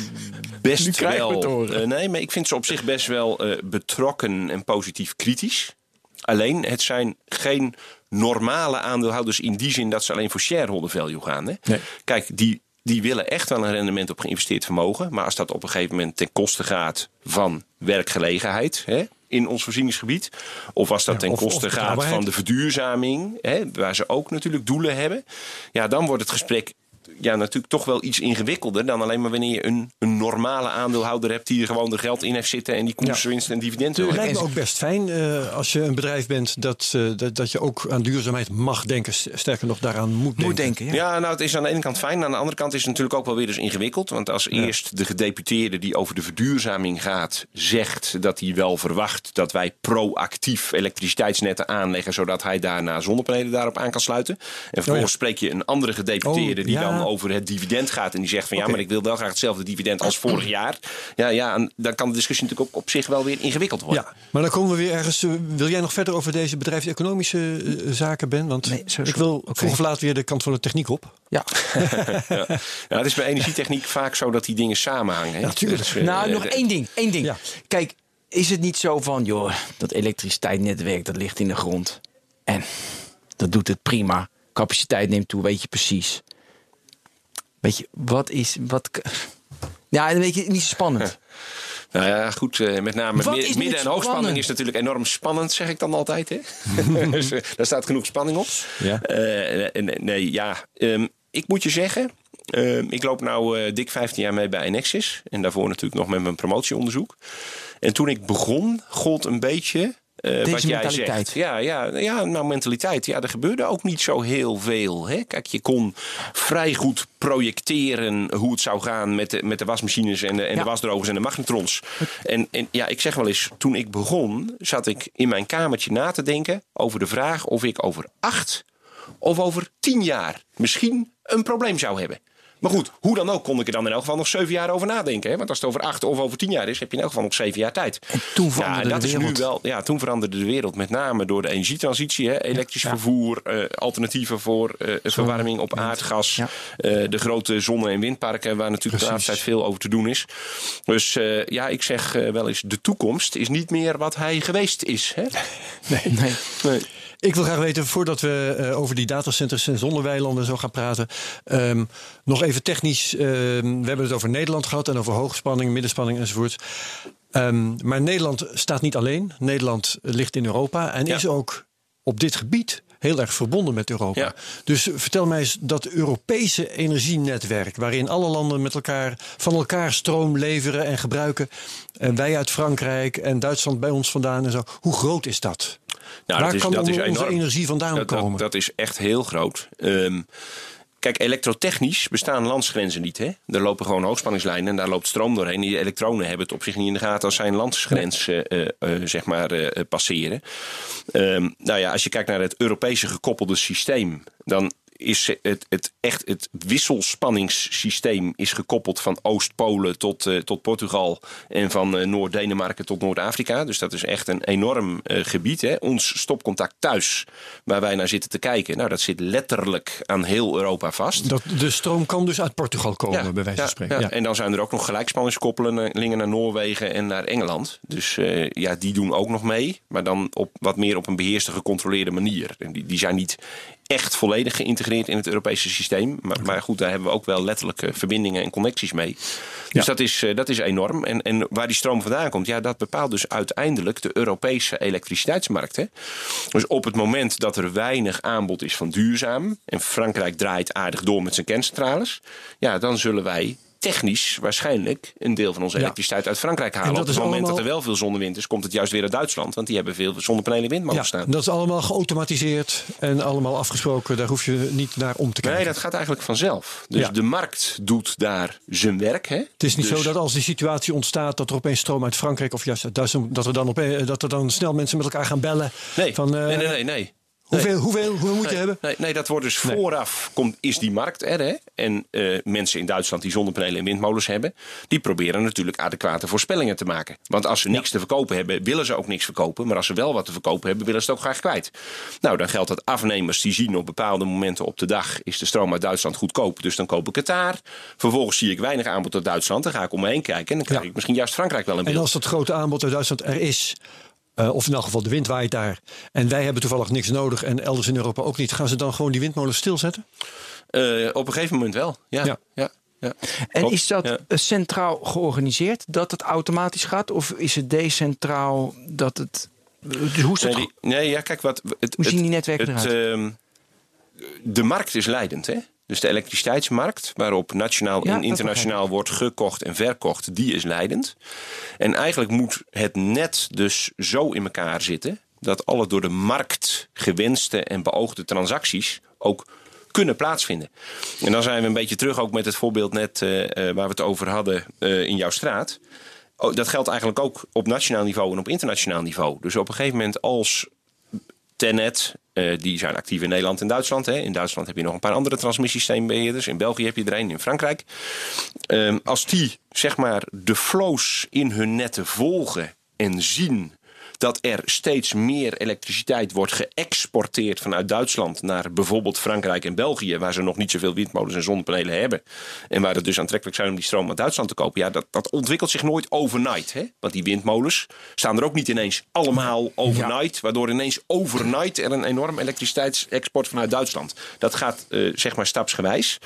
best wel. eh, nee, maar ik vind ze op zich best wel eh, betrokken en positief kritisch. Alleen, het zijn geen normale aandeelhouders in die zin dat ze alleen voor shareholder value gaan. Hè? Nee. Kijk, die, die willen echt wel een rendement op geïnvesteerd vermogen. Maar als dat op een gegeven moment ten koste gaat van werkgelegenheid. Hè? In ons voorzieningsgebied. Of als dat Ja, ten of- koste of gaat van de verduurzaming. Hè? Waar ze ook natuurlijk doelen hebben. Ja, dan wordt het gesprek ja, natuurlijk toch wel iets ingewikkelder dan alleen maar wanneer je een, een normale aandeelhouder hebt die er gewoon er geld in heeft zitten en die koerswinst en dividend wil Het lijkt me ook best fijn eh, als je een bedrijf bent dat, eh, dat, dat je ook aan duurzaamheid mag denken. Sterker nog, daaraan moet denken. Moet denken, ja. Ja, nou, het is aan de ene kant fijn. Aan de andere kant is het natuurlijk ook wel weer dus ingewikkeld. Want als eerst de gedeputeerde die over de verduurzaming gaat, zegt dat hij wel verwacht dat wij proactief elektriciteitsnetten aanleggen, zodat hij daarna zonnepanelen daarop aan kan sluiten. En vervolgens spreek je een andere gedeputeerde Oh, die ja. dan over het dividend gaat en die zegt van ja, maar ik wil wel graag hetzelfde dividend als vorig jaar. Ja, ja, en dan kan de discussie natuurlijk ook op zich wel weer ingewikkeld worden. Ja, maar dan komen we weer ergens. eh, wil jij nog verder over deze bedrijfseconomische eh, zaken, Ben? Want Nee, ik wil oké. vroeg of laat weer de kant van de techniek op. Ja. <laughs> <laughs> Ja. Het is bij energietechniek vaak zo dat die dingen samenhangen. hè. Natuurlijk. Dus, eh, Nou, nog één ding. Één ding. Ja. Kijk, is het niet zo van, joh, dat elektriciteitsnetwerk dat ligt in de grond. En dat doet het prima. Capaciteit neemt toe, weet je precies. Weet je, wat is. Wat, ja, dan weet je, niet zo spannend. Nou ja, goed. eh, met name nu midden- en hoogspanning spannend? is natuurlijk enorm spannend, zeg ik dan altijd. Hè? <laughs> dus, eh, daar staat genoeg spanning op. Ja. Eh, nee, nee, ja. ehm, ik moet je zeggen, ehm, ik loop nou eh, dik 15 jaar mee bij Enexis. En daarvoor natuurlijk nog met mijn promotieonderzoek. En toen ik begon, gold een beetje... eh, wat jij mentaliteit. zegt. Ja, ja, ja, nou mentaliteit. Ja, er gebeurde ook niet zo heel veel. Hè? Kijk, je kon vrij goed projecteren hoe het zou gaan met de, met de wasmachines en de, en Ja. de wasdrogers en de magnetrons. En, en ja, ik zeg wel eens, toen ik begon, zat ik in mijn kamertje na te denken over de vraag of ik over acht of over tien jaar misschien een probleem zou hebben. Maar goed, hoe dan ook kon ik er dan in elk geval nog zeven jaar over nadenken. Hè? Want als het over acht of over tien jaar is, heb je in elk geval nog zeven jaar tijd. toen ja, veranderde en dat de is nu wereld. wel. Ja, toen veranderde de wereld met name door de energietransitie. Hè? Elektrisch vervoer, eh, alternatieven voor eh, verwarming op aardgas. Ja. eh, de grote zonne- en windparken, waar natuurlijk de laatste tijd veel over te doen is. Dus ja, ik zeg wel eens: de toekomst is niet meer wat hij geweest is. Hè? <laughs> Nee. Nee. Ik wil graag weten, voordat we eh, over die datacenters en zonneweilanden zo gaan praten, ehm, nog even technisch. ehm, we hebben het over Nederland gehad en over hoogspanning, middenspanning enzovoort. Ehm, maar Nederland staat niet alleen. Nederland ligt in Europa en Ja. is ook op dit gebied heel erg verbonden met Europa. Ja. Dus vertel mij eens dat Europese energienetwerk, waarin alle landen met elkaar van elkaar stroom leveren en gebruiken. En wij uit Frankrijk en Duitsland bij ons vandaan en zo. Hoe groot is dat? Nou, Waar dat is, kan dat is onze enorm. energie vandaan dat, dat- komen? Dat, is echt heel groot. Ehm, kijk, elektrotechnisch bestaan landsgrenzen niet. Hè? Er lopen gewoon hoogspanningslijnen en daar loopt stroom doorheen. Die elektronen hebben het op zich niet in de gaten als zij een landsgrens eh, eh, eh, zeg maar, passeren. Ehm, nou ja, als je kijkt naar het Europese gekoppelde systeem, dan is het, het echt het wisselspanningssysteem is gekoppeld van Oost-Polen tot, eh, tot Portugal en van eh, Noord-Denemarken tot Noord-Afrika. Dus dat is echt een enorm eh, gebied. Hè. Ons stopcontact thuis, waar wij naar zitten te kijken, nou, dat zit letterlijk aan heel Europa vast. Dat, de stroom kan dus uit Portugal komen, bij wijze van spreken. ja. Ja. En dan zijn er ook nog gelijkspanningskoppelingen naar Noorwegen en naar Engeland. Dus ja, die doen ook nog mee. Maar dan op, wat meer op een beheerste, gecontroleerde manier. En die, die zijn niet echt volledig geïntegreerd in het Europese systeem. Maar, maar goed, daar hebben we ook wel letterlijke verbindingen en connecties mee. Dus Ja. dat, is, eh, dat is enorm. En, en waar die stroom vandaan komt, ja, dat bepaalt dus uiteindelijk de Europese elektriciteitsmarkt. Hè? Dus op het moment dat er weinig aanbod is van duurzaam. en Frankrijk draait aardig door met zijn kerncentrales. ja, dan zullen wij technisch waarschijnlijk een deel van onze Ja. elektriciteit uit Frankrijk halen. Op het moment dat er wel veel zonnewind is, komt het juist weer uit Duitsland. Want die hebben veel zonnepanelen en windmolens Ja, staan. dat is allemaal geautomatiseerd en allemaal afgesproken. Daar hoef je niet naar om te kijken. Nee, dat gaat eigenlijk vanzelf. Dus Ja. de markt doet daar zijn werk. Hè? Het is niet Dus- zo dat als die situatie ontstaat dat er opeens stroom uit Frankrijk of juist uit Duitsland, dat er dan, opeens, dat er dan snel mensen met elkaar gaan bellen. Nee, van, eh, nee, nee, nee. nee. Hoeveel, hoeveel, hoeveel moet je hebben? Nee, nee, dat wordt dus vooraf komt, is die markt er. Hè? En eh, mensen in Duitsland die zonnepanelen en windmolens hebben, die proberen natuurlijk adequate voorspellingen te maken. Want als ze niks te verkopen hebben, willen ze ook niks verkopen. Maar als ze wel wat te verkopen hebben, willen ze het ook graag kwijt. Nou, dan geldt dat afnemers die zien op bepaalde momenten op de dag is de stroom uit Duitsland goedkoop. Dus dan koop ik het daar. Vervolgens zie ik weinig aanbod uit Duitsland. Dan ga ik om me heen kijken en dan krijg Ja. ik misschien juist Frankrijk wel in En beeld. als dat grote aanbod uit Duitsland er is, eh, of in elk geval de wind waait daar, en wij hebben toevallig niks nodig en elders in Europa ook niet, gaan ze dan gewoon die windmolens stilzetten? Eh, op een gegeven moment wel. Ja, Ja. ja. ja, En Klopt. is dat Ja. eh, centraal georganiseerd dat het automatisch gaat? Of is het decentraal dat het. Dus hoe, is dat Nee, die- nee, ja, kijk wat. Het, Hoe zien het- die netwerken het, eruit? De markt is leidend, hè? Dus de elektriciteitsmarkt, waarop nationaal Ja, en internationaal wordt gekocht en verkocht, die is leidend. En eigenlijk moet het net dus zo in elkaar zitten dat alle door de markt gewenste en beoogde transacties ook kunnen plaatsvinden. En dan zijn we een beetje terug ook met het voorbeeld net eh, eh, waar we het over hadden eh, in jouw straat. Oh, dat geldt eigenlijk ook op nationaal niveau en op internationaal niveau. Dus op een gegeven moment als Tenet, eh, die zijn actief in Nederland en Duitsland. Hè. In Duitsland heb je nog een paar andere transmissiesysteembeheerders. In België heb je er een, in Frankrijk. Ehm, als die zeg maar de flows in hun netten volgen en zien dat er steeds meer elektriciteit wordt geëxporteerd vanuit Duitsland naar bijvoorbeeld Frankrijk en België, waar ze nog niet zoveel windmolens en zonnepanelen hebben. En waar het dus aantrekkelijk zijn om die stroom uit Duitsland te kopen. Ja, dat, dat ontwikkelt zich nooit overnight. Hè? Want die windmolens staan er ook niet ineens allemaal overnight, waardoor ineens overnight er een enorm elektriciteitsexport vanuit Duitsland. Dat gaat eh, zeg maar stapsgewijs.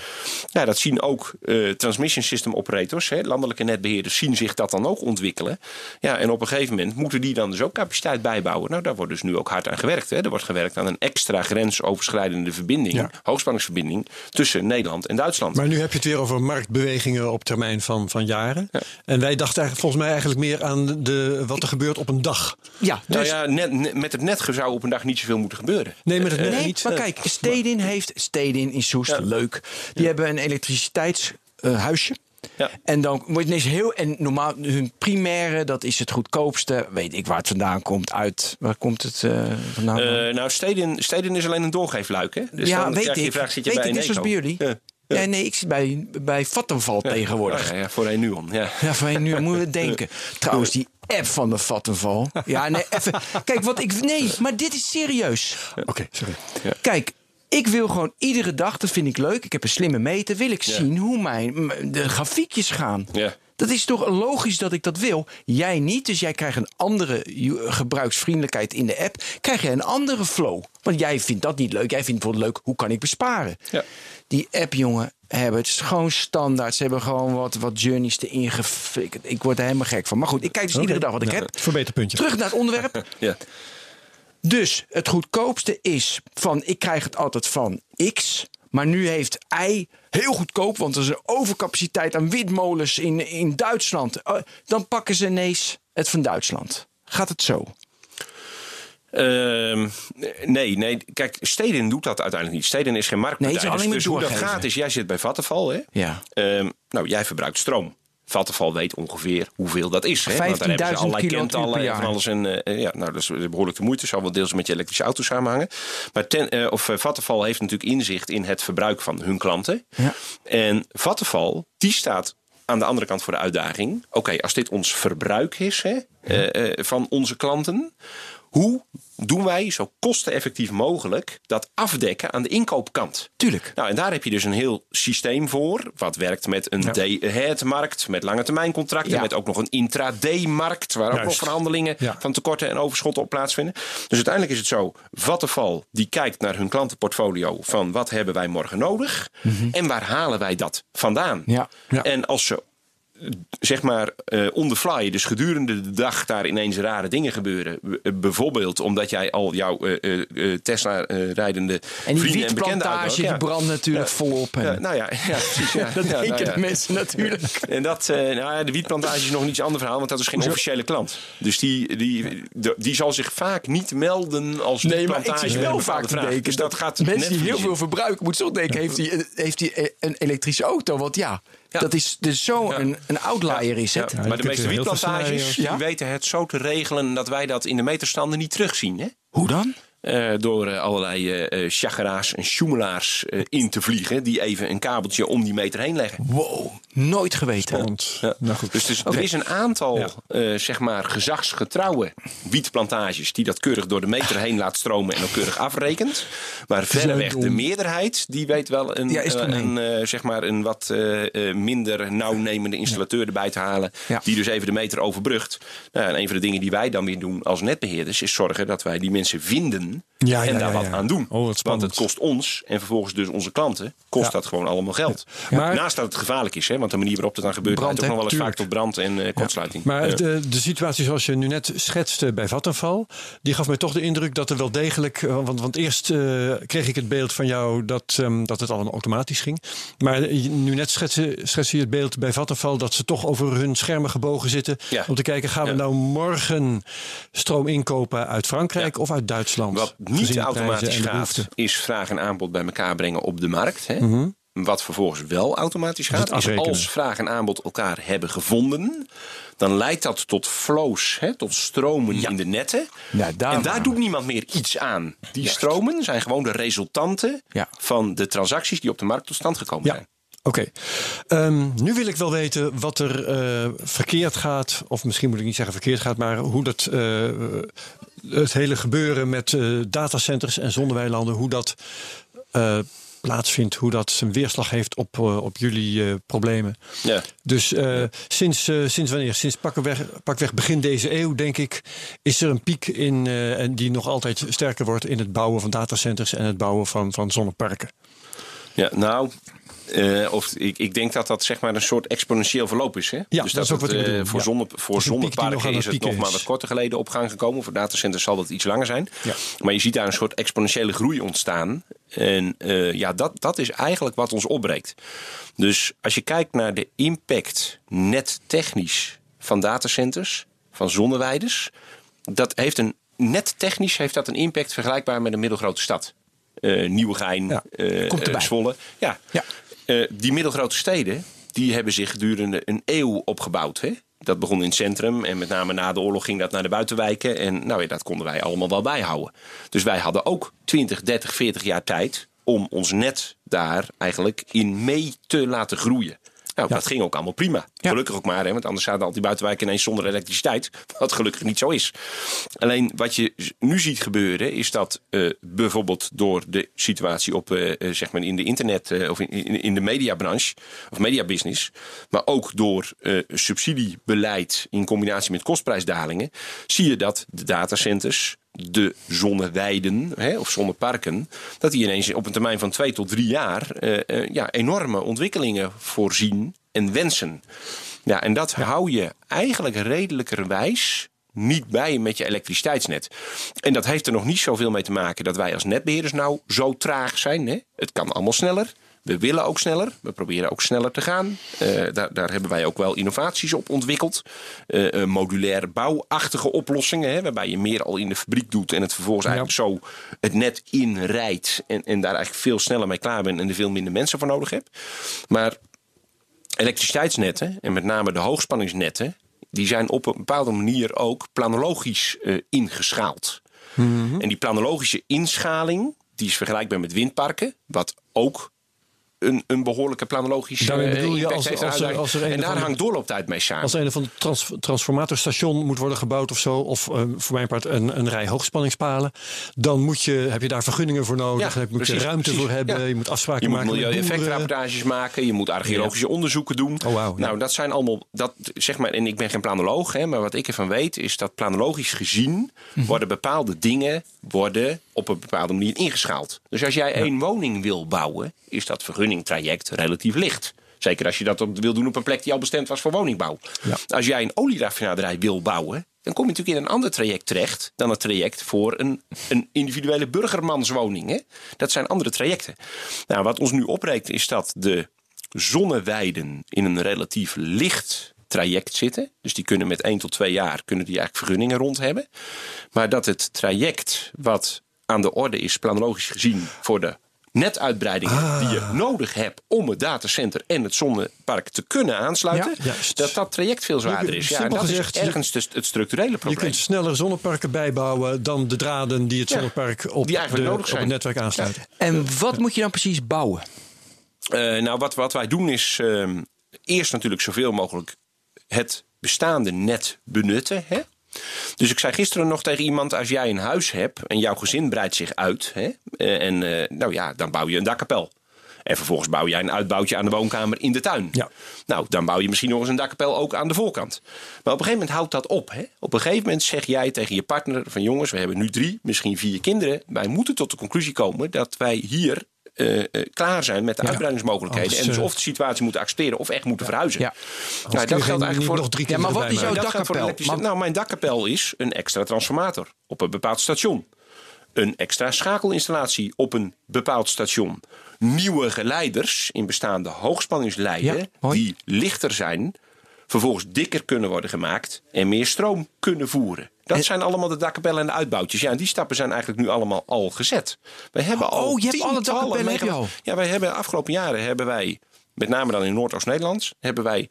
Ja, dat zien ook eh, transmission system operators, hè, landelijke netbeheerders, zien zich dat dan ook ontwikkelen. Ja, en op een gegeven moment moeten die dan dus ook capaciteit bijbouwen. Nou, daar wordt dus nu ook hard aan gewerkt. Hè. Er wordt gewerkt aan een extra grensoverschrijdende verbinding, Ja. hoogspanningsverbinding tussen Nederland en Duitsland. Maar nu heb je het weer over marktbewegingen op termijn van, van jaren. En wij dachten eigenlijk, volgens mij eigenlijk meer aan de, wat er gebeurt op een dag. Ja, nou dus- ja, net, net- met het net zou op een dag niet zoveel moeten gebeuren. Nee, met het net Nee, niet. maar kijk, Stedin heeft. Stedin in Soest, leuk. Die hebben een elektriciteitshuisje. Ja. En dan wordt ineens heel. En normaal, hun primaire, dat is het goedkoopste. Weet ik waar het vandaan komt. Uit. Waar komt het eh, vandaan? Eh, nou, Stedin, Stedin is alleen een doorgeefluik. Hè? Dus ja, dan weet krijg ik. vraag, zit je weet bij ik, net zoals bij jullie. Ja. Nee, nee, ik zit bij, bij Vattenval tegenwoordig. Ja, ja, voor een nuon. Ja. Ja, van je nu moeten we denken. Trouwens, die app van de Vattenval. Ja, nee, even. Kijk, wat ik. Nee, maar dit is serieus. Oké, sorry. Kijk, ik wil gewoon iedere dag, dat vind ik leuk. Ik heb een slimme meter. Wil ik zien hoe mijn de grafiekjes gaan. Ja. Dat is toch logisch dat ik dat wil? Jij niet, dus jij krijgt een andere ju- gebruiksvriendelijkheid in de app. Krijg je een andere flow. Want jij vindt dat niet leuk. Jij vindt bijvoorbeeld leuk, hoe kan ik besparen? Ja. Die app, jongen, hebben het is gewoon standaard. Ze hebben gewoon wat, wat journeys erin gefikt. Ik word er helemaal gek van. Maar goed, ik kijk dus iedere dag wat ik Nou, heb. Verbeterpuntje. Terug naar het onderwerp. <laughs> Ja. Dus het goedkoopste is van ik krijg het altijd van X. Maar nu heeft Y heel goedkoop, want er is een overcapaciteit aan windmolens in, in Duitsland. Eh, dan pakken ze ineens het van Duitsland. Gaat het zo? Ehm, nee, nee. Kijk, Steden doet dat uiteindelijk niet. Steden is geen marktpartij. Nee, het is dus dus hoe dat gaat is, jij zit bij Vattenfall, hè? Ja. Ehm, nou, jij verbruikt stroom. Vattenfall weet ongeveer hoeveel dat is. Hè? Want daar hebben ze 15.000 allerlei kentallen per jaar. van alles. En, eh, ja, nou, dat is behoorlijk de moeite. Zal wel deels met je elektrische auto samenhangen. Maar ten, eh, of, eh, Vattenfall heeft natuurlijk inzicht in het verbruik van hun klanten. Ja. En Vattenfall, die staat aan de andere kant voor de uitdaging. Oké, als dit ons verbruik is hè, van onze klanten. Hoe doen wij zo kosteneffectief mogelijk dat afdekken aan de inkoopkant? Tuurlijk. Nou, en daar heb je dus een heel systeem voor. Wat werkt met een day-ahead-markt, met lange termijn contracten. Ja. Met ook nog een intraday-markt, waar ook nog verhandelingen Ja. van tekorten en overschotten op plaatsvinden. Dus uiteindelijk is het zo: Vattenfall die kijkt naar hun klantenportfolio van wat hebben wij morgen nodig en waar halen wij dat vandaan. Mhm. Ja. Ja. En als ze zeg maar eh on the fly, dus gedurende de dag daar ineens rare dingen gebeuren. B- eh, bijvoorbeeld omdat jij al jouw eh, eh, Tesla-rijdende En die vrienden en bekenden wietplantage die Ja. brandt natuurlijk volop. En Ja, nou ja, <laughs> ja precies. Ja. <laughs> dat Ja, denken nou ja. de mensen natuurlijk. En dat, nou ja, de wietplantage is nog een iets ander verhaal, want dat is geen officiële klant. Dus die, die, die, die zal zich vaak niet melden als Nee, maar ik wietplantage zit met wel vaak te denken. Dus dat gaat mensen die heel veel verbruiken, moet zo denken, heeft hij heeft hij een elektrische auto? Want ja, Ja. dat is dus zo Ja. een, een outlier is het. Maar de meeste wietplantages die weten het zo te regelen dat wij dat in de meterstanden niet terugzien. Hè? Hoe dan? Eh, door eh, allerlei eh eh, chageraars en sjoemelaars eh, in te vliegen. Die even een kabeltje om die meter heen leggen. Wow, nooit geweten. Ja. Nou goed. Dus, dus er is een aantal Ja. eh, zeg maar gezagsgetrouwe wietplantages die dat keurig door de meter heen laat stromen en ook keurig afrekent. Maar verreweg de meerderheid die weet wel een, Ja, zeg maar een wat minder nauwnemende installateur erbij te halen. Ja. Die dus even de meter overbrugt. Nou, en een van de dingen die wij dan weer doen als netbeheerders is zorgen dat wij die mensen vinden Ja, en ja, daar ja, wat aan doen. Oh, Want het kost ons en vervolgens dus onze klanten kost dat gewoon allemaal geld. Maar- Naast dat het gevaarlijk is, hè, want de manier waarop het dan gebeurt Brand, leidt ook nog wel eens Tuurlijk. vaak tot brand en eh, kortsluiting. Maar de, de situatie zoals je nu net schetste bij Vattenfall, die gaf mij toch de indruk dat er wel degelijk. eh, Want, want eerst eh, kreeg ik het beeld van jou dat, ehm, dat het allemaal automatisch ging. Maar nu net schetste, schetste je het beeld bij Vattenfall dat ze toch over hun schermen gebogen zitten. Om te kijken, gaan we nou morgen stroom inkopen uit Frankrijk of uit Duitsland? Wat niet automatisch gaat, is vraag en aanbod bij elkaar brengen op de markt. Hè? Wat vervolgens wel automatisch gaat, is als vraag en aanbod elkaar hebben gevonden, dan leidt dat tot flows, hè, tot stromen in de netten. Ja, daar en daar doet niemand meer iets aan. Die stromen zijn gewoon de resultanten Ja. van de transacties die op de markt tot stand gekomen zijn. Oké, Ehm, nu wil ik wel weten wat er eh, verkeerd gaat, of misschien moet ik niet zeggen verkeerd gaat, maar hoe dat eh, het hele gebeuren met eh, datacenters en zonneweilanden, hoe dat eh, plaatsvindt, hoe dat zijn weerslag heeft op, eh, op jullie problemen. Ja. Dus sinds, sinds wanneer? Sinds pakweg, pakweg begin deze eeuw, denk ik, is er een piek in, en die nog altijd sterker wordt in het bouwen van datacenters en het bouwen van, van zonneparken. Ja, nou, eh, of, ik, ik denk dat dat zeg maar een soort exponentieel verloop is. Hè? Ja, dus dat is ook het, wat ik eh, Voor, ja. zonne, voor zonneparken is het nog maar wat korter geleden op gang gekomen. Voor datacenters zal dat iets langer zijn. Ja. Maar je ziet daar een soort exponentiële groei ontstaan. En eh, ja, dat, dat is eigenlijk wat ons opbreekt. Dus als je kijkt naar de impact net technisch van datacenters, van zonneweiders. Dat heeft een, net technisch heeft dat een impact vergelijkbaar met een middelgrote stad. Eh Nieuwegein, Ja, Zwolle. Ja. Ja. Eh, die middelgrote steden die hebben zich gedurende een eeuw opgebouwd. Hè? Dat begon in het centrum en met name na de oorlog ging dat naar de buitenwijken. En nou ja, dat konden wij allemaal wel bijhouden. Dus wij hadden ook 20, 30, 40 jaar tijd om ons net daar eigenlijk in mee te laten groeien. Nou, dat ging ook allemaal prima. Gelukkig ook maar, hè, want anders zaten al die buitenwijken ineens zonder elektriciteit. Wat gelukkig niet zo is. Alleen wat je nu ziet gebeuren, is dat eh, bijvoorbeeld door de situatie op, eh, eh, zeg maar in de internet of in, in, in de mediabranche of mediabusiness, maar ook door subsidiebeleid in combinatie met kostprijsdalingen, zie je dat de datacenters de zonneweiden hè, of zonneparken, dat die ineens op een termijn van twee tot drie jaar eh, eh, ja, enorme ontwikkelingen voorzien en wensen. Ja, en dat hou je eigenlijk redelijkerwijs niet bij met je elektriciteitsnet. En dat heeft er nog niet zoveel mee te maken dat wij als netbeheerders nou zo traag zijn. Hè? Het kan allemaal sneller. We willen ook sneller. We proberen ook sneller te gaan. Uh, daar, daar, hebben wij ook wel innovaties op ontwikkeld. Uh, modulaire bouwachtige oplossingen. Hè, waarbij je meer al in de fabriek doet. En het vervolgens eigenlijk zo het net inrijdt. En, en daar eigenlijk veel sneller mee klaar bent. En er veel minder mensen voor nodig hebt. Maar elektriciteitsnetten. En met name de hoogspanningsnetten. Die zijn op een bepaalde manier ook planologisch ingeschaald. Mm -hmm. En die planologische inschaling. Die is vergelijkbaar met windparken. Wat ook een, een behoorlijke planologische Daarmee bedoel je als, als, er, als er En daar van- hangt doorlooptijd mee samen. Als een of ander trans, transformatorstation moet worden gebouwd of zo, of eh, voor mijn part een, een rij hoogspanningspalen, dan moet je, heb je daar vergunningen voor nodig, Ja, moet je precies, ruimte precies. voor hebben, Ja. je moet afspraken Je moet maken met boeren. milieueffectrapportages maken, je moet archeologische onderzoeken doen. Oh. Nou, dat zijn allemaal, dat, zeg maar, en ik ben geen planoloog, hè, maar wat ik ervan weet is dat planologisch gezien Mhm. worden bepaalde dingen worden op een bepaalde manier ingeschaald. Dus als jij één woning wil bouwen, is dat vergunningtraject relatief licht. Zeker als je dat op, wil doen op een plek die al bestemd was voor woningbouw. Als jij een olieraffinaderij wil bouwen, dan kom je natuurlijk in een ander traject terecht dan het traject voor een, een individuele burgermanswoning. Hè? Dat zijn andere trajecten. Nou, wat ons nu opbreekt is dat de zonneweiden in een relatief licht traject zitten. Dus die kunnen met 1 tot 2 jaar kunnen die eigenlijk vergunningen rond hebben. Maar dat het traject wat aan de orde is, planologisch gezien, voor de netuitbreidingen die je nodig hebt om het datacenter en het zonnepark te kunnen aansluiten, Ja, dat dat traject veel zwaarder is. Ja, en dat gezegd, is je- ergens de- het structurele Je probleem. kunt sneller zonneparken bijbouwen dan de draden die het Ja, zonnepark op, die eigenlijk de, nodig op zijn. het netwerk aansluiten. En wat moet je dan precies bouwen? Eh, nou, wat, wat wij doen is ehm, eerst natuurlijk zoveel mogelijk het bestaande net benutten. Hè? Dus ik zei gisteren nog tegen iemand: als jij een huis hebt en jouw gezin breidt zich uit, hè, eh, en eh, nou ja, dan bouw je een dakkapel. En vervolgens bouw jij een uitbouwtje aan de woonkamer in de tuin. Ja. Nou, dan bouw je misschien nog eens een dakkapel ook aan de voorkant. Maar op een gegeven moment houdt dat op. Hè? Op een gegeven moment zeg jij tegen je partner: van jongens, we hebben nu drie, misschien vier kinderen. Wij moeten tot de conclusie komen dat wij hier eh, eh, klaar zijn met de uitbreidingsmogelijkheden. Anders, en dus eh, of de situatie moeten accepteren of echt moeten verhuizen. Ja. Nou, dat geldt eigenlijk voor nog drie Ja, maar wat is jouw dakkapel? Nou, mijn dakkapel is een extra transformator op een bepaald station. Een extra schakelinstallatie op een bepaald station. Nieuwe geleiders in bestaande hoogspanningslijnen Ja, die lichter zijn, vervolgens dikker kunnen worden gemaakt en meer stroom kunnen voeren. Dat zijn allemaal de dakkapellen en de uitbouwtjes. Ja, en die stappen zijn eigenlijk nu allemaal al gezet. Wij hebben al Oh, je hebt alle dakkapellen, heb je megawatt- Ja, wij hebben de afgelopen jaren hebben wij, met name dan in Noordoost-Nederland, hebben wij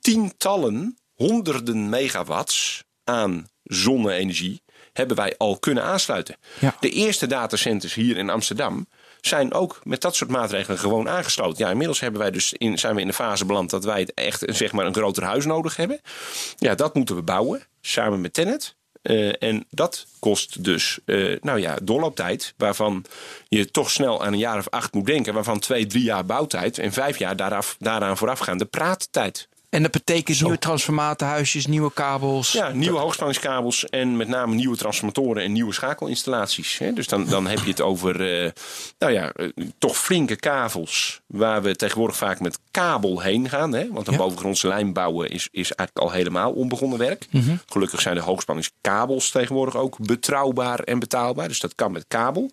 tientallen, honderden megawatts aan zonne-energie hebben wij al kunnen aansluiten. Ja. De eerste datacenters hier in Amsterdam zijn ook met dat soort maatregelen gewoon aangesloten. Ja, inmiddels hebben wij dus in, zijn we in de fase beland dat wij het echt zeg maar, een groter huis nodig hebben. Ja, dat moeten we bouwen samen met Tennet. Eh, en dat kost dus eh, nou ja, doorlooptijd, waarvan je toch snel aan een jaar of acht moet denken, waarvan twee, drie jaar bouwtijd en vijf jaar daaraf, daaraan voorafgaande praattijd. En dat betekent nieuwe transformatorhuisjes, nieuwe kabels. Ja, nieuwe hoogspanningskabels en met name nieuwe transformatoren en nieuwe schakelinstallaties. Hè. Dus dan, dan heb je het over eh, nou ja, eh, toch flinke kavels waar we tegenwoordig vaak met kabel heen gaan. Hè. Want een Ja. bovengrondse lijn bouwen is, is eigenlijk al helemaal onbegonnen werk. Gelukkig zijn de hoogspanningskabels tegenwoordig ook betrouwbaar en betaalbaar. Dus dat kan met kabel.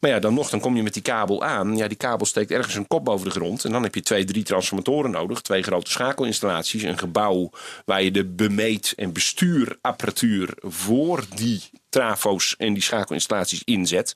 Maar ja, dan nog, dan kom je met die kabel aan. Ja, die kabel steekt ergens een kop boven de grond. En dan heb je twee, drie transformatoren nodig. Twee grote schakelinstallaties. Een gebouw waar je de bemeet- en bestuurapparatuur voor die trafo's en die schakelinstallaties inzet.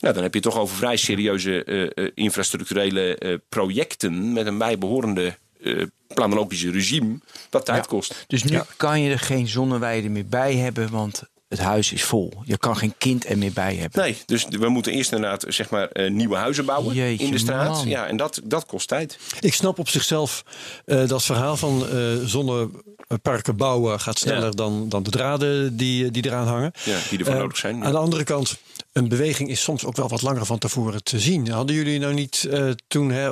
Nou, dan heb je toch over vrij serieuze eh, infrastructurele eh, projecten met een bijbehorende eh planologische regime dat tijd kost. Dus nu kan je er geen zonneweide meer bij hebben, want het huis is vol. Je kan geen kind er meer bij hebben. Nee, dus we moeten eerst inderdaad zeg maar eh, nieuwe huizen bouwen Jeetje, in de straat. man. Ja, en dat, dat kost tijd. Ik snap op zichzelf eh, dat verhaal van eh, zonneparken bouwen gaat sneller Ja. dan, dan de draden die, die eraan hangen. Ja, die ervoor Eh, nodig zijn. ja. Aan de andere kant, een beweging is soms ook wel wat langer van tevoren te zien. Hadden jullie nou niet eh, toen, hè,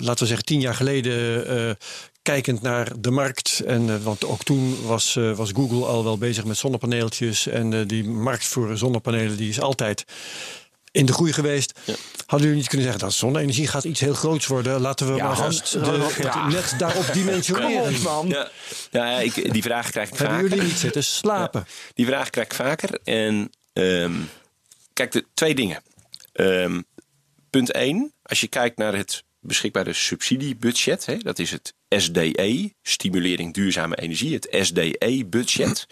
laten we zeggen tien jaar geleden, eh, kijkend naar de markt. En, eh, want ook toen was, eh, was Google al wel bezig met zonnepaneeltjes. En eh, die markt voor zonnepanelen die is altijd in de groei geweest. Hadden jullie niet kunnen zeggen dat zonne-energie gaat iets heel groots worden? Laten we Ja, maar vast de, ja. net daarop dimensioneren. man. Ja, ja ik, die vraag krijg ik Hebben vaker. jullie niet zitten slapen? Die vraag krijg ik vaker. En ehm, kijk, de, twee dingen. Ehm, punt 1. Als je kijkt naar het beschikbare subsidiebudget. Hè, dat is het SDE, Stimulering Duurzame Energie. Het SDE-budget.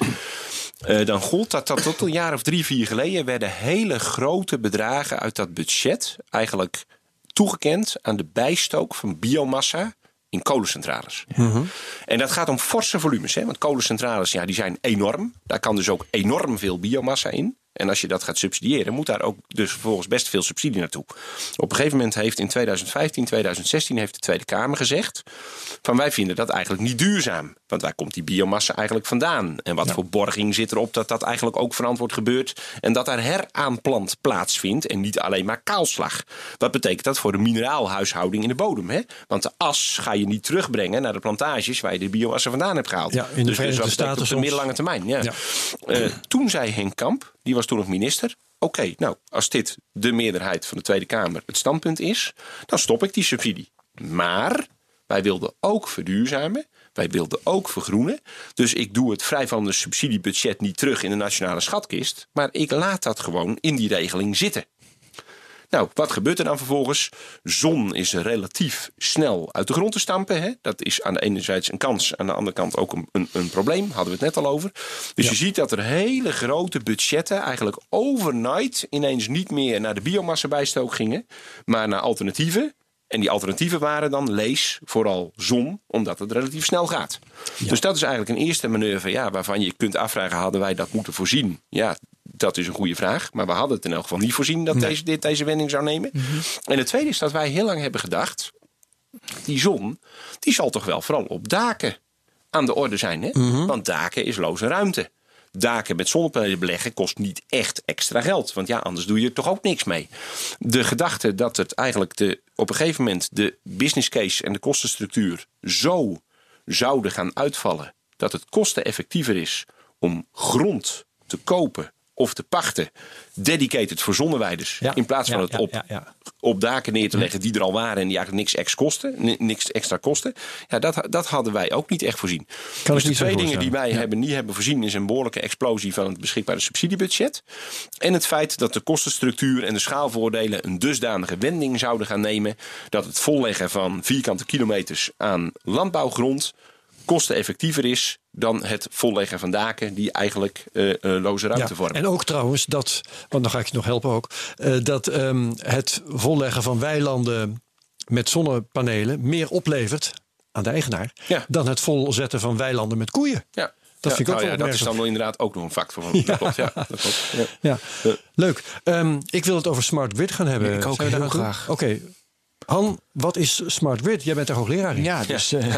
Eh, dan gold dat, dat tot een jaar of drie, vier geleden... werden hele grote bedragen uit dat budget... eigenlijk toegekend aan de bijstook van biomassa in kolencentrales. En dat gaat om forse volumes. Hè? Want kolencentrales ja, die zijn enorm. Daar kan dus ook enorm veel biomassa in. En als je dat gaat subsidiëren, moet daar ook dus vervolgens best veel subsidie naartoe. Op een gegeven moment heeft in 2015, 2016 heeft de Tweede Kamer gezegd... van wij vinden dat eigenlijk niet duurzaam. Want waar komt die biomassa eigenlijk vandaan? En wat voor borging zit erop dat dat eigenlijk ook verantwoord gebeurt... en dat daar heraanplant plaatsvindt en niet alleen maar kaalslag. Wat betekent dat voor de mineraalhuishouding in de bodem? Hè? Want de as ga je niet terugbrengen naar de plantages... waar je de biomassa vandaan hebt gehaald. Ja, in de dus, dus op de middellange termijn. Ja. Ja. Eh, toen zei Henk Kamp, die was toen nog minister. Oké, nou, als dit de meerderheid van de Tweede Kamer het standpunt is, dan stop ik die subsidie. Maar wij wilden ook verduurzamen. Wij wilden ook vergroenen. Dus ik doe het vrij van de subsidiebudget niet terug in de nationale schatkist. Maar ik laat dat gewoon in die regeling zitten. Nou, wat gebeurt er dan vervolgens? Zon is relatief snel uit de grond te stampen. Hè? Dat is aan de ene zijde een kans, aan de andere kant ook een, een, een probleem. Hadden we het net al over. Dus je ziet dat er hele grote budgetten eigenlijk overnight ineens niet meer naar de biomassa bijstook gingen, maar naar alternatieven. En die alternatieven waren dan lees, vooral zon, omdat het relatief snel gaat. Dus dat is eigenlijk een eerste manoeuvre ja, waarvan je kunt afvragen: hadden wij dat moeten voorzien? Ja, dat is een goede vraag. Maar we hadden het in elk geval niet voorzien dat deze, dit deze wending zou nemen. En het tweede is dat wij heel lang hebben gedacht: die zon, die zal toch wel vooral op daken aan de orde zijn. Hè? Want daken is loze ruimte. Daken met zonnepanelen beleggen kost niet echt extra geld. Want ja, anders doe je er toch ook niks mee. De gedachte dat het eigenlijk de, op een gegeven moment de business case en de kostenstructuur zo zouden gaan uitvallen. Dat het kosteneffectiever is om grond te kopen of te pachten. Dedicated voor zonneweiders. Ja, in plaats van ja, het op ja, op daken neer te leggen die er al waren en die eigenlijk niks, ex kosten, ni- niks extra kosten. Ja, dat, dat hadden wij ook niet echt voorzien. Kan dus de twee dingen die wij hebben, niet hebben voorzien is een behoorlijke explosie van het beschikbare subsidiebudget. En het feit dat de kostenstructuur en de schaalvoordelen een dusdanige wending zouden gaan nemen dat het volleggen van vierkante kilometers aan landbouwgrond kosteneffectiever is dan het volleggen van daken die eigenlijk eh, eh, loze ruimte Ja, vormen. En ook trouwens dat, want dan ga ik je nog helpen ook, eh, dat ehm, het volleggen van weilanden met zonnepanelen meer oplevert aan de eigenaar Ja. dan het volzetten van weilanden met koeien. ja. Dat Ja, vind ik ook nou wel ja, dat is dan wel inderdaad ook nog een factor van. <laughs> Dat klopt, ja, dat klopt. Ja. Ja, leuk. Ehm, ik wil het over smart grid gaan hebben. Ik ook heel graag. Oké. Han, wat is smart grid? Jij bent daar hoogleraar in. Ja, dus eh,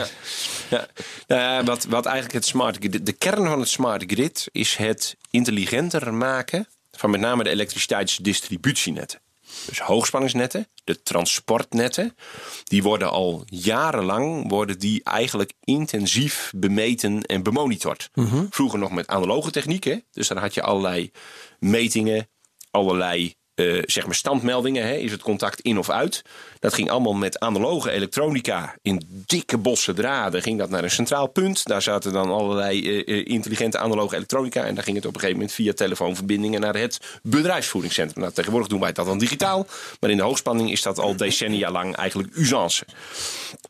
<laughs> Ja, wat, wat eigenlijk het smart grid, de kern van het smart grid is het intelligenter maken van met name de elektriciteitsdistributienetten. Dus hoogspanningsnetten, de transportnetten, die worden al jarenlang worden die eigenlijk intensief bemeten en bemonitord. Vroeger nog met analoge technieken, dus dan had je allerlei metingen, allerlei eh, zeg maar standmeldingen. Hè, is het contact in of uit? Dat ging allemaal met analoge elektronica. In dikke bossen draden ging dat naar een centraal punt. Daar zaten dan allerlei eh, eh, intelligente analoge elektronica. En daar ging het op een gegeven moment via telefoonverbindingen naar het bedrijfsvoeringscentrum. Nou, tegenwoordig doen wij dat dan digitaal. Maar in de hoogspanning is dat al decennia lang eigenlijk usance.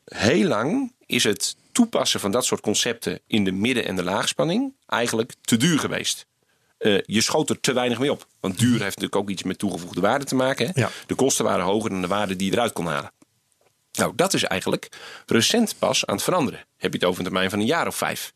Heel lang is het toepassen van dat soort concepten in de midden- en de laagspanning eigenlijk te duur geweest. Eh, je schoot er te weinig mee op. Want duur heeft natuurlijk ook iets met toegevoegde waarde te maken. Hè? Ja. De kosten waren hoger dan de waarde die je eruit kon halen. Nou, dat is eigenlijk recent pas aan het veranderen. Heb je het over een termijn van een jaar of vijf.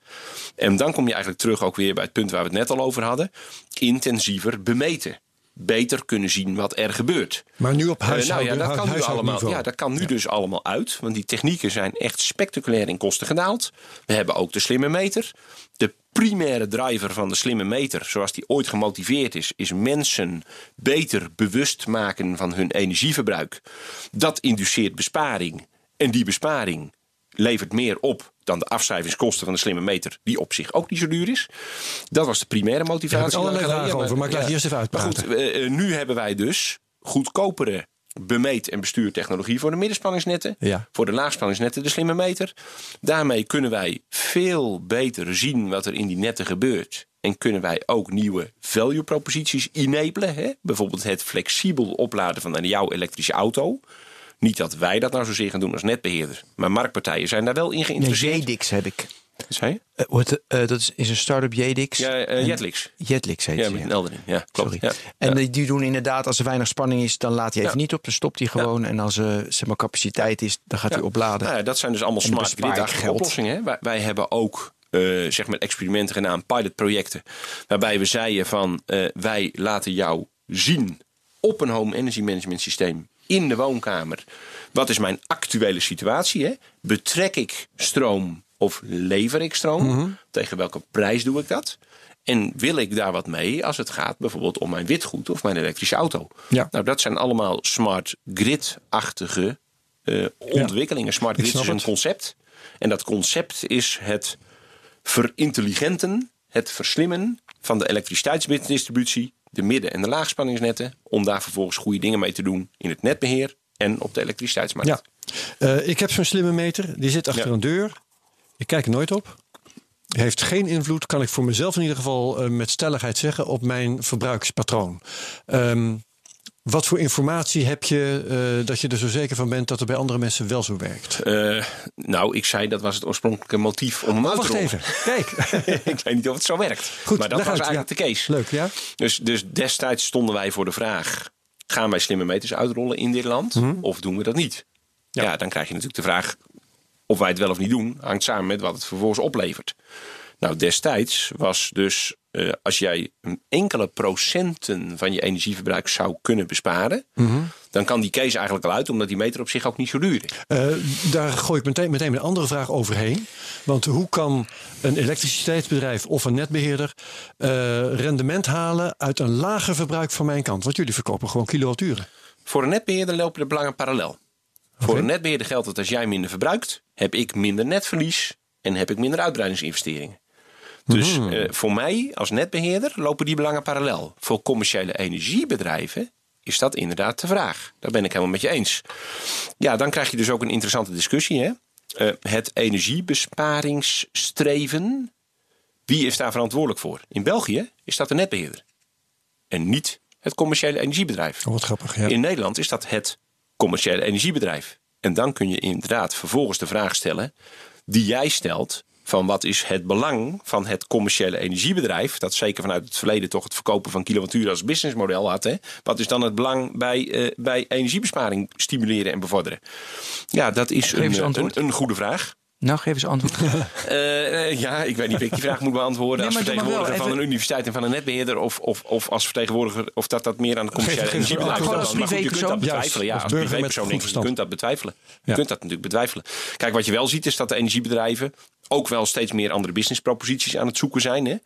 En dan kom je eigenlijk terug ook weer bij het punt waar we het net al over hadden. Intensiever bemeten. Beter kunnen zien wat er gebeurt. Maar nu op Eh, nou huishouden, ja, dat kan nu allemaal, ja, dat kan nu dus allemaal uit. Want die technieken zijn echt spectaculair in kosten gedaald. We hebben ook de slimme meter. De primaire driver van de slimme meter, zoals die ooit gemotiveerd is, is mensen beter bewust maken van hun energieverbruik. Dat induceert besparing. En die besparing levert meer op dan de afschrijvingskosten van de slimme meter, die op zich ook niet zo duur is. Dat was de primaire motivatie. Heb ik allerlei vragen over, maar ik laat eerst even Maar goed, eh, eh, nu hebben wij dus goedkopere bemeet- en bestuurtechnologie voor de middenspanningsnetten. Ja. Voor de laagspanningsnetten de slimme meter. Daarmee kunnen wij veel beter zien wat er in die netten gebeurt. En kunnen wij ook nieuwe value proposities enablen. Hè? Bijvoorbeeld het flexibel opladen van jouw elektrische auto. Niet dat wij dat nou zozeer gaan doen als netbeheerder. Maar marktpartijen zijn daar wel in geïnteresseerd. Jedix heb ik. Zei je? Eh, eh, dat is, is een start-up Jedix. Ja, eh, En- Jetlix. Jetlix heet Ja, met ja. een klopt. Ja. En Ja. die, doen inderdaad, als er weinig spanning is, dan laat hij even Ja. niet op. Dan stopt hij gewoon. En als er zeg maar, capaciteit is, dan gaat hij opladen. Nou dat zijn dus allemaal smart geld. oplossingen. Hè? Wij, wij hebben ook eh, zeg maar experimenten gedaan, pilotprojecten. Waarbij we zeiden van eh, wij laten jou zien op een home energy management systeem in de woonkamer. Wat is mijn actuele situatie? Hè? Betrek ik stroom of lever ik stroom? Mhm. Tegen welke prijs doe ik dat? En wil ik daar wat mee als het gaat bijvoorbeeld om mijn witgoed of mijn elektrische auto? Ja. Nou, dat zijn allemaal smart grid-achtige eh, ontwikkelingen. Smart grid is een het. concept. En dat concept is het verintelligenten, het verslimmen van de elektriciteitsdistributie, de midden- en de laagspanningsnetten, om daar vervolgens goede dingen mee te doen in het netbeheer en op de elektriciteitsmarkt. Ja. Eh, ik heb zo'n slimme meter. Die zit achter Ja. een deur. Ik kijk er nooit op. Heeft geen invloed, kan ik voor mezelf in ieder geval eh, met stelligheid zeggen, op mijn verbruikspatroon. Ehm, wat voor informatie heb je eh, dat je er zo zeker van bent dat het bij andere mensen wel zo werkt? Eh, nou, ik zei dat was het oorspronkelijke motief om hem uit te Oh, wacht rollen. even. Kijk. <laughs> ik weet niet of het zo werkt. Goed, maar dat was uit, eigenlijk ja. de case. Leuk, ja? Dus, dus destijds stonden wij voor de vraag: gaan wij slimme meters uitrollen in dit land? Mhm. Of doen we dat niet? Ja. dan krijg je natuurlijk de vraag of wij het wel of niet doen, hangt samen met wat het vervolgens oplevert. Nou, destijds was dus eh, als jij een enkele procenten van je energieverbruik zou kunnen besparen, Mhm. dan kan die case eigenlijk al uit, omdat die meter op zich ook niet zo duur is. Eh, daar gooi ik meteen, meteen een andere vraag overheen. Want hoe kan een elektriciteitsbedrijf of een netbeheerder eh, rendement halen uit een lager verbruik van mijn kant? Want jullie verkopen gewoon kilowatturen. Voor een netbeheerder lopen de belangen parallel. Voor een netbeheerder geldt dat als jij minder verbruikt, heb ik minder netverlies en heb ik minder uitbreidingsinvesteringen. Dus Mhm. eh, voor mij als netbeheerder lopen die belangen parallel. Voor commerciële energiebedrijven is dat inderdaad de vraag. Daar ben ik helemaal met je eens. Ja, dan krijg je dus ook een interessante discussie. Hè? Eh, het energiebesparingsstreven, wie is daar verantwoordelijk voor? In België is dat de netbeheerder en niet het commerciële energiebedrijf. Oh, wat grappig. Ja. In Nederland is dat het commerciële energiebedrijf. En dan kun je inderdaad vervolgens de vraag stellen die jij stelt van wat is het belang van het commerciële energiebedrijf, dat zeker vanuit het verleden toch het verkopen van kilowattuur als businessmodel had. Hè? Wat is dan het belang bij, eh, bij energiebesparing stimuleren en bevorderen? Ja, dat is een, een goede vraag. Nou, geef eens antwoord. Eh, eh, ja, ik weet niet of ik die vraag moet beantwoorden Nee, als maar wel vertegenwoordiger van even- een universiteit en van een netbeheerder. Of, of, of als vertegenwoordiger, of dat dat meer aan de commerciële energiebedrijf is. als Maar goed, je kunt dat privépersoon. betwijfelen. Ja, als als privépersoon goed denk ik, je kunt dat betwijfelen. Je kunt dat natuurlijk betwijfelen. Kijk, wat je wel ziet is dat de energiebedrijven ook wel steeds meer andere businessproposities aan het zoeken zijn. Hè?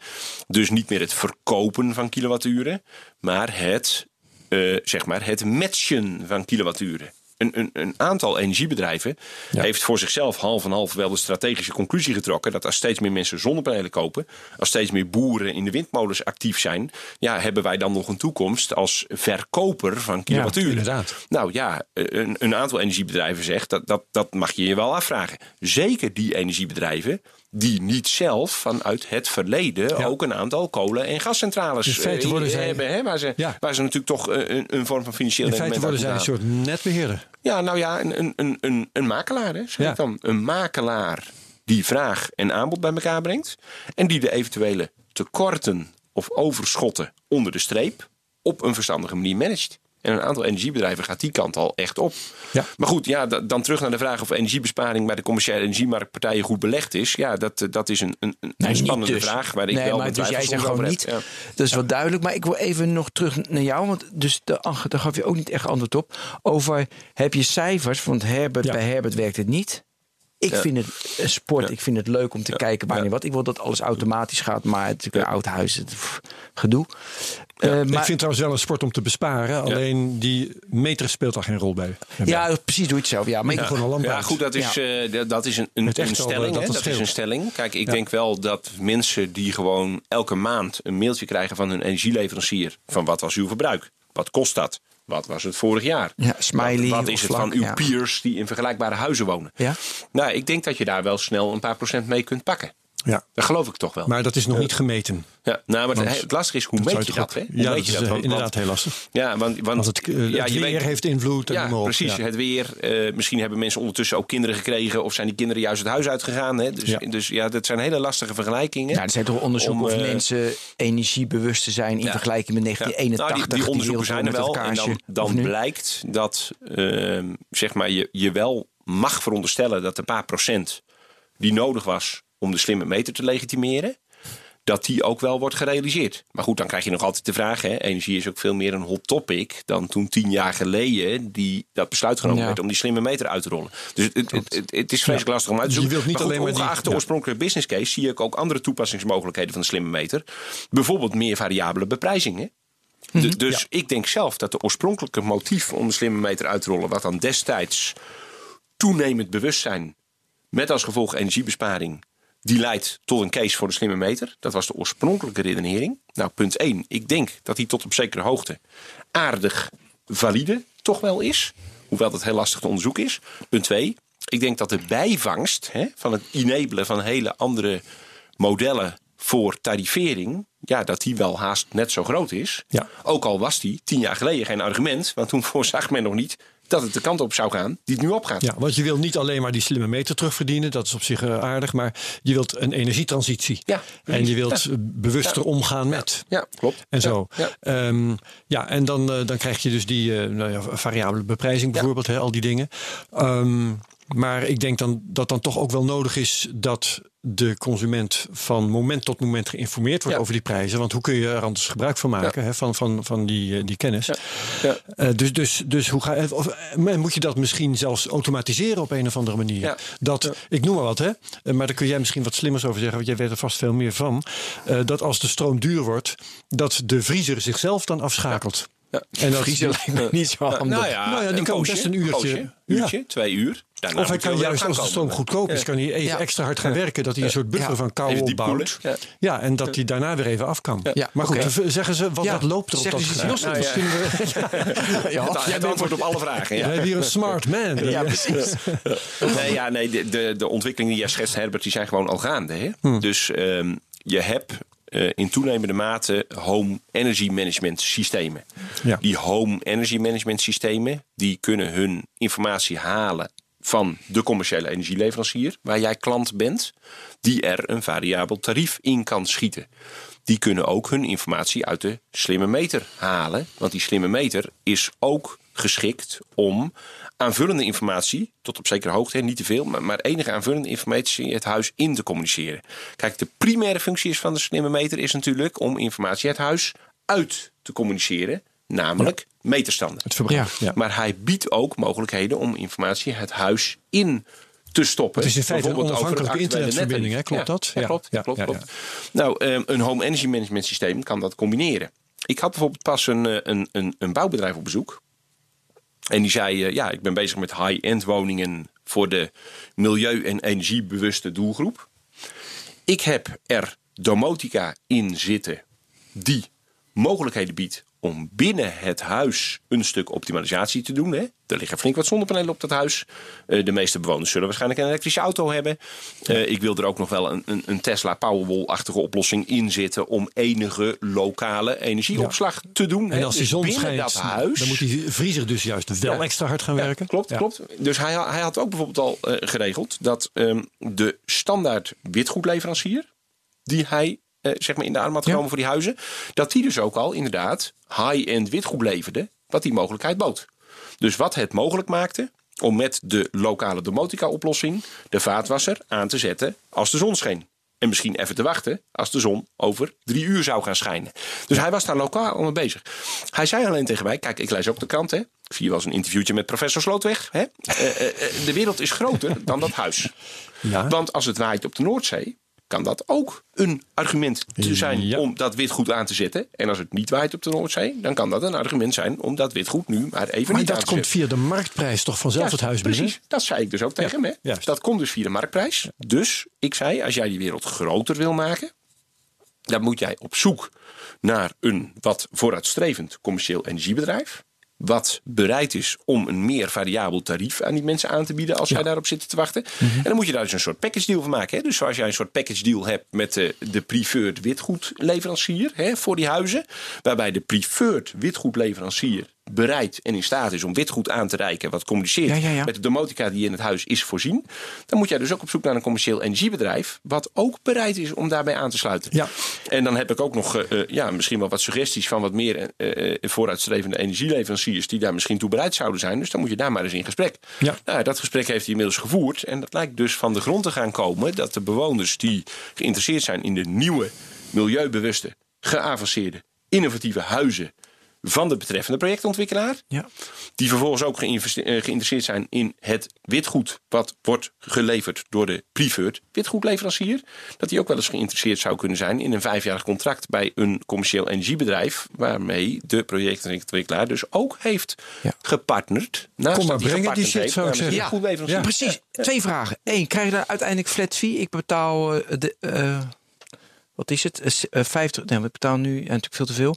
Dus niet meer het verkopen van kilowatturen, maar het, eh, zeg maar het matchen van kilowatturen. Een, een, een aantal energiebedrijven Ja. heeft voor zichzelf half en half wel de strategische conclusie getrokken dat als steeds meer mensen zonnepanelen kopen, als steeds meer boeren in de windmolens actief zijn, ja, hebben wij dan nog een toekomst als verkoper van kilowatturen. inderdaad. Nou ja, een, een aantal energiebedrijven zegt dat, dat dat mag je je wel afvragen. Zeker die energiebedrijven die niet zelf vanuit het verleden Ja. ook een aantal kolen- en gascentrales In feite eh, worden zij- hebben. Hè, waar, ze, Ja. waar ze natuurlijk toch eh, een, een vorm van financieel In feite worden zij een soort netbeheerder. ja, nou ja, een, een, een, makelaar, hè, zeg Ja. dan. Een makelaar die vraag en aanbod bij elkaar brengt. En die de eventuele tekorten of overschotten onder de streep op een verstandige manier managt. En een aantal energiebedrijven gaat die kant al echt op. Ja. Maar goed, ja, da- dan terug naar de vraag of energiebesparing bij de commerciële energiemarktpartijen goed belegd is. Ja, dat, eh, dat is een, een, spannende dus. vraag waar ik nee, wel maar dus jij zegt gewoon niet. Ja. Dat is wel duidelijk. Maar ik wil even nog terug naar jou. Want dus de, daar gaf je ook niet echt antwoord op. Over heb je cijfers? Want Herbert, bij Herbert werkt het niet. Ik Ja. vind het sport, Ja. ik vind het leuk om te kijken wanneer Ja. wat. Ik wil dat alles automatisch gaat, maar het is een oud huis, het, pff, gedoe. Eh, ik maar, vind trouwens wel een sport om te besparen. Alleen die meter speelt daar geen rol bij. ja, precies, doe je het zelf. Ja, maar ik, gewoon een lamp Ja, goed, dat is, eh, dat- dat is een, een, stelling. dat dat is een stelling. Kijk, ik Ja. denk wel dat mensen die gewoon elke maand een mailtje krijgen van hun energieleverancier. Van wat was uw verbruik? Wat kost dat? Wat was het vorig jaar? Ja, smiley Wat, is het vlak, van uw ja. peers die in vergelijkbare huizen wonen? Ja? Nou, ik denk dat je daar wel snel een paar procent mee kunt pakken. Ja. Dat geloof ik toch wel. Maar dat is nog niet gemeten. ja, nou, maar Want het, lastige is, hoe meet je dat? Hè? Hoe Ja, meet dat je is dat? eh, Want- inderdaad want- heel lastig. Ja, want, want Want het, eh, ja, het je weer weet- heeft invloed. En ja, precies. Ja. Het weer. Eh, misschien hebben mensen ondertussen ook kinderen gekregen. Of zijn die kinderen juist het huis uitgegaan. Hè? Dus, Ja. dus ja, dat zijn hele lastige vergelijkingen. Ja, er zijn toch onderzoeken Om, of eh, mensen energiebewust te zijn in Ja. vergelijking met Ja. 1981. Nou, die, die onderzoeken zijn er wel. En dan, blijkt dat ehm, zeg maar, je, je wel mag veronderstellen dat de paar procent die nodig was om de slimme meter te legitimeren, dat die ook wel wordt gerealiseerd. Maar goed, dan krijg je nog altijd de vraag: hè, energie is ook veel meer een hot topic dan toen tien jaar geleden die, dat besluit genomen Ja. werd om die slimme meter uit te rollen. Dus het, het, het, het, het is vreselijk lastig om uit te Je zoeken. wilt niet maar goed, alleen maar die- ongeacht ja. oorspronkelijke business case zie ik ook andere toepassingsmogelijkheden van de slimme meter. Bijvoorbeeld meer variabele beprijzing. Hè? Mhm. Dus ik denk zelf dat de oorspronkelijke motief om de slimme meter uit te rollen, wat dan destijds toenemend bewustzijn met als gevolg energiebesparing, die leidt tot een case voor de slimme meter. Dat was de oorspronkelijke redenering. Nou, punt 1. Ik denk dat die tot op zekere hoogte aardig valide toch wel is. Hoewel dat heel lastig te onderzoeken is. Punt 2. Ik denk dat de bijvangst hè, van het enabelen van hele andere modellen voor tarivering, ja, dat die wel haast net zo groot is. Ja. Ook al was die tien jaar geleden geen argument, want toen voorzag men nog niet dat het de kant op zou gaan die het nu opgaat. Ja, want je wil niet alleen maar die slimme meter terugverdienen. Dat is op zich eh, aardig. Maar je wilt een energietransitie. Ja, en je wilt Ja. bewuster omgaan met. Ja, klopt. En zo. Ja, Ja, en dan, eh, dan krijg je dus die eh, nou ja, variabele beprijzing bijvoorbeeld. Al die dingen. Ehm, maar ik denk dan dat dan toch ook wel nodig is dat de consument van moment tot moment geïnformeerd wordt Ja. over die prijzen. Want hoe kun je er anders gebruik van maken hè, van, van, van die, eh, die kennis? Ja. Eh, dus, dus, dus hoe ga je, of, eh, moet je dat misschien zelfs automatiseren op een of andere manier? Dat, ik noem maar wat, hè? Maar daar kun jij misschien wat slimmers over zeggen, want jij weet er vast veel meer van. Dat als de stroom duur wordt, dat de vriezer zichzelf dan afschakelt. Ja. En dat, Vriezer lijkt me niet zo handig. Nou ja, Nou ja, die kan poosje, best een uurtje. poosje, uurtje twee uur. Daarna of hij kan juist als de komen. stroom goedkoop is, kan hij even Ja. extra hard gaan werken. Dat hij een soort buffer Ja. van kou opbouwt. Ja. en dat hij daarna weer even af kan. Ja, Maar goed, zeggen ze, wat, Ja, wat loopt er op zeg dat eens iets, gebied? Jos. Nou ja. Misschien we- <laughs> Ja, Het, het antwoord op alle vragen. We Ja. hebben hier een smart man. Ja, precies. Nee, ja, nee de, de, de ontwikkelingen die jij schetst, Herbert, die zijn gewoon al gaande. Hè? Hmm. Dus ehm, je hebt eh, in toenemende mate home energy management systemen. Ja. Die home energy management systemen, die kunnen hun informatie halen van de commerciële energieleverancier, waar jij klant bent, die er een variabel tarief in kan schieten. Die kunnen ook hun informatie uit de slimme meter halen. Want die slimme meter is ook geschikt om aanvullende informatie, tot op zekere hoogte, hè, niet te veel, maar, maar enige aanvullende informatie het huis in te communiceren. Kijk, de primaire functie is van de slimme meter is natuurlijk om informatie het huis uit te communiceren, namelijk meterstanden. Het verbruik. Ja. Ja. Maar hij biedt ook mogelijkheden om informatie het huis in te stoppen. Het is in feite een Bijvoorbeeld over het onafhankelijke internetverbinding, hè? Klopt Ja, dat? Ja, klopt. Ja, klopt, ja, klopt. Nou, ehm, een home energy management systeem kan dat combineren. Ik had bijvoorbeeld pas een, eh, een, een, een bouwbedrijf op bezoek. En die zei, eh, ja, ik ben bezig met high-end woningen voor de milieu- en energiebewuste doelgroep. Ik heb er domotica in zitten die mogelijkheden biedt om binnen het huis een stuk optimalisatie te doen. Hè. Er liggen flink wat zonnepanelen op dat huis. Eh, de meeste bewoners zullen waarschijnlijk een elektrische auto hebben. Eh, ik wil er ook nog wel een, een, een Tesla Powerwall-achtige oplossing in zitten om enige lokale energieopslag te doen. En hè. als die Dus zon binnen schijnt, dat huis, dan moet die vriezer dus juist wel Ja. extra hard gaan ja, werken. Klopt, klopt. Dus hij, hij had ook bijvoorbeeld al eh, geregeld dat ehm, de standaard witgoedleverancier, die hij eh, zeg maar in de arm had genomen voor die huizen, dat die dus ook al inderdaad high-end witgoed leverde, wat die mogelijkheid bood. Dus wat het mogelijk maakte om met de lokale domotica-oplossing de vaatwasser aan te zetten als de zon scheen. En misschien even te wachten als de zon over drie uur zou gaan schijnen. Dus hij was daar lokaal al mee bezig. Hij zei alleen tegen mij, kijk, ik lees ook de krant, hè. Ik zie wel eens een interviewtje met professor Slootweg. Hè? Eh, eh, de wereld is groter dan dat huis. Ja. Want als het waait op de Noordzee, kan dat ook een argument te zijn Ja. om dat witgoed aan te zetten. En als het niet waait op de Noordzee, dan kan dat een argument zijn om dat witgoed nu maar even Maar niet aan dat te komt zetten. via de marktprijs toch vanzelf het huis binnen? Precies, dat zei ik dus ook tegen hem. Hè? juist. Dat komt dus via de marktprijs. Dus ik zei, als jij die wereld groter wil maken, dan moet jij op zoek naar een wat vooruitstrevend commercieel energiebedrijf. Wat bereid is om een meer variabel tarief aan die mensen aan te bieden als zij daarop zitten te wachten. En dan moet je daar dus een soort package deal van maken. Hè? Dus zoals jij een soort package deal hebt met de, de preferred witgoedleverancier hè, voor die huizen, waarbij de preferred witgoedleverancier bereid en in staat is om witgoed aan te reiken, wat communiceert Ja, ja, ja. met de domotica die in het huis is voorzien, dan moet jij dus ook op zoek naar een commercieel energiebedrijf, wat ook bereid is om daarbij aan te sluiten. Ja. En dan heb ik ook nog eh, eh, ja, misschien wel wat suggesties van wat meer eh, vooruitstrevende energieleveranciers die daar misschien toe bereid zouden zijn. Dus dan moet je daar maar eens in gesprek. Ja. Nou, dat gesprek heeft hij inmiddels gevoerd. En dat lijkt dus van de grond te gaan komen dat de bewoners die geïnteresseerd zijn in de nieuwe, milieubewuste, geavanceerde, innovatieve huizen van de betreffende projectontwikkelaar. Ja. Die vervolgens ook eh, geïnteresseerd zijn in het witgoed. wat wordt geleverd door de preferred witgoedleverancier. Dat die ook wel eens geïnteresseerd zou kunnen zijn in een vijfjarig contract bij een commercieel energiebedrijf. waarmee de projectontwikkelaar dus ook heeft Ja. gepartnerd. Naast Kom maar hij brengen die shit, heeft zou ik zeggen. Ja. Precies. Twee vragen. Eén, krijg je daar uiteindelijk flat fee? Ik betaal eh, de. eh, wat is het? Eh, s- eh, 50. Nee, ik betaal nu ja, natuurlijk veel te veel.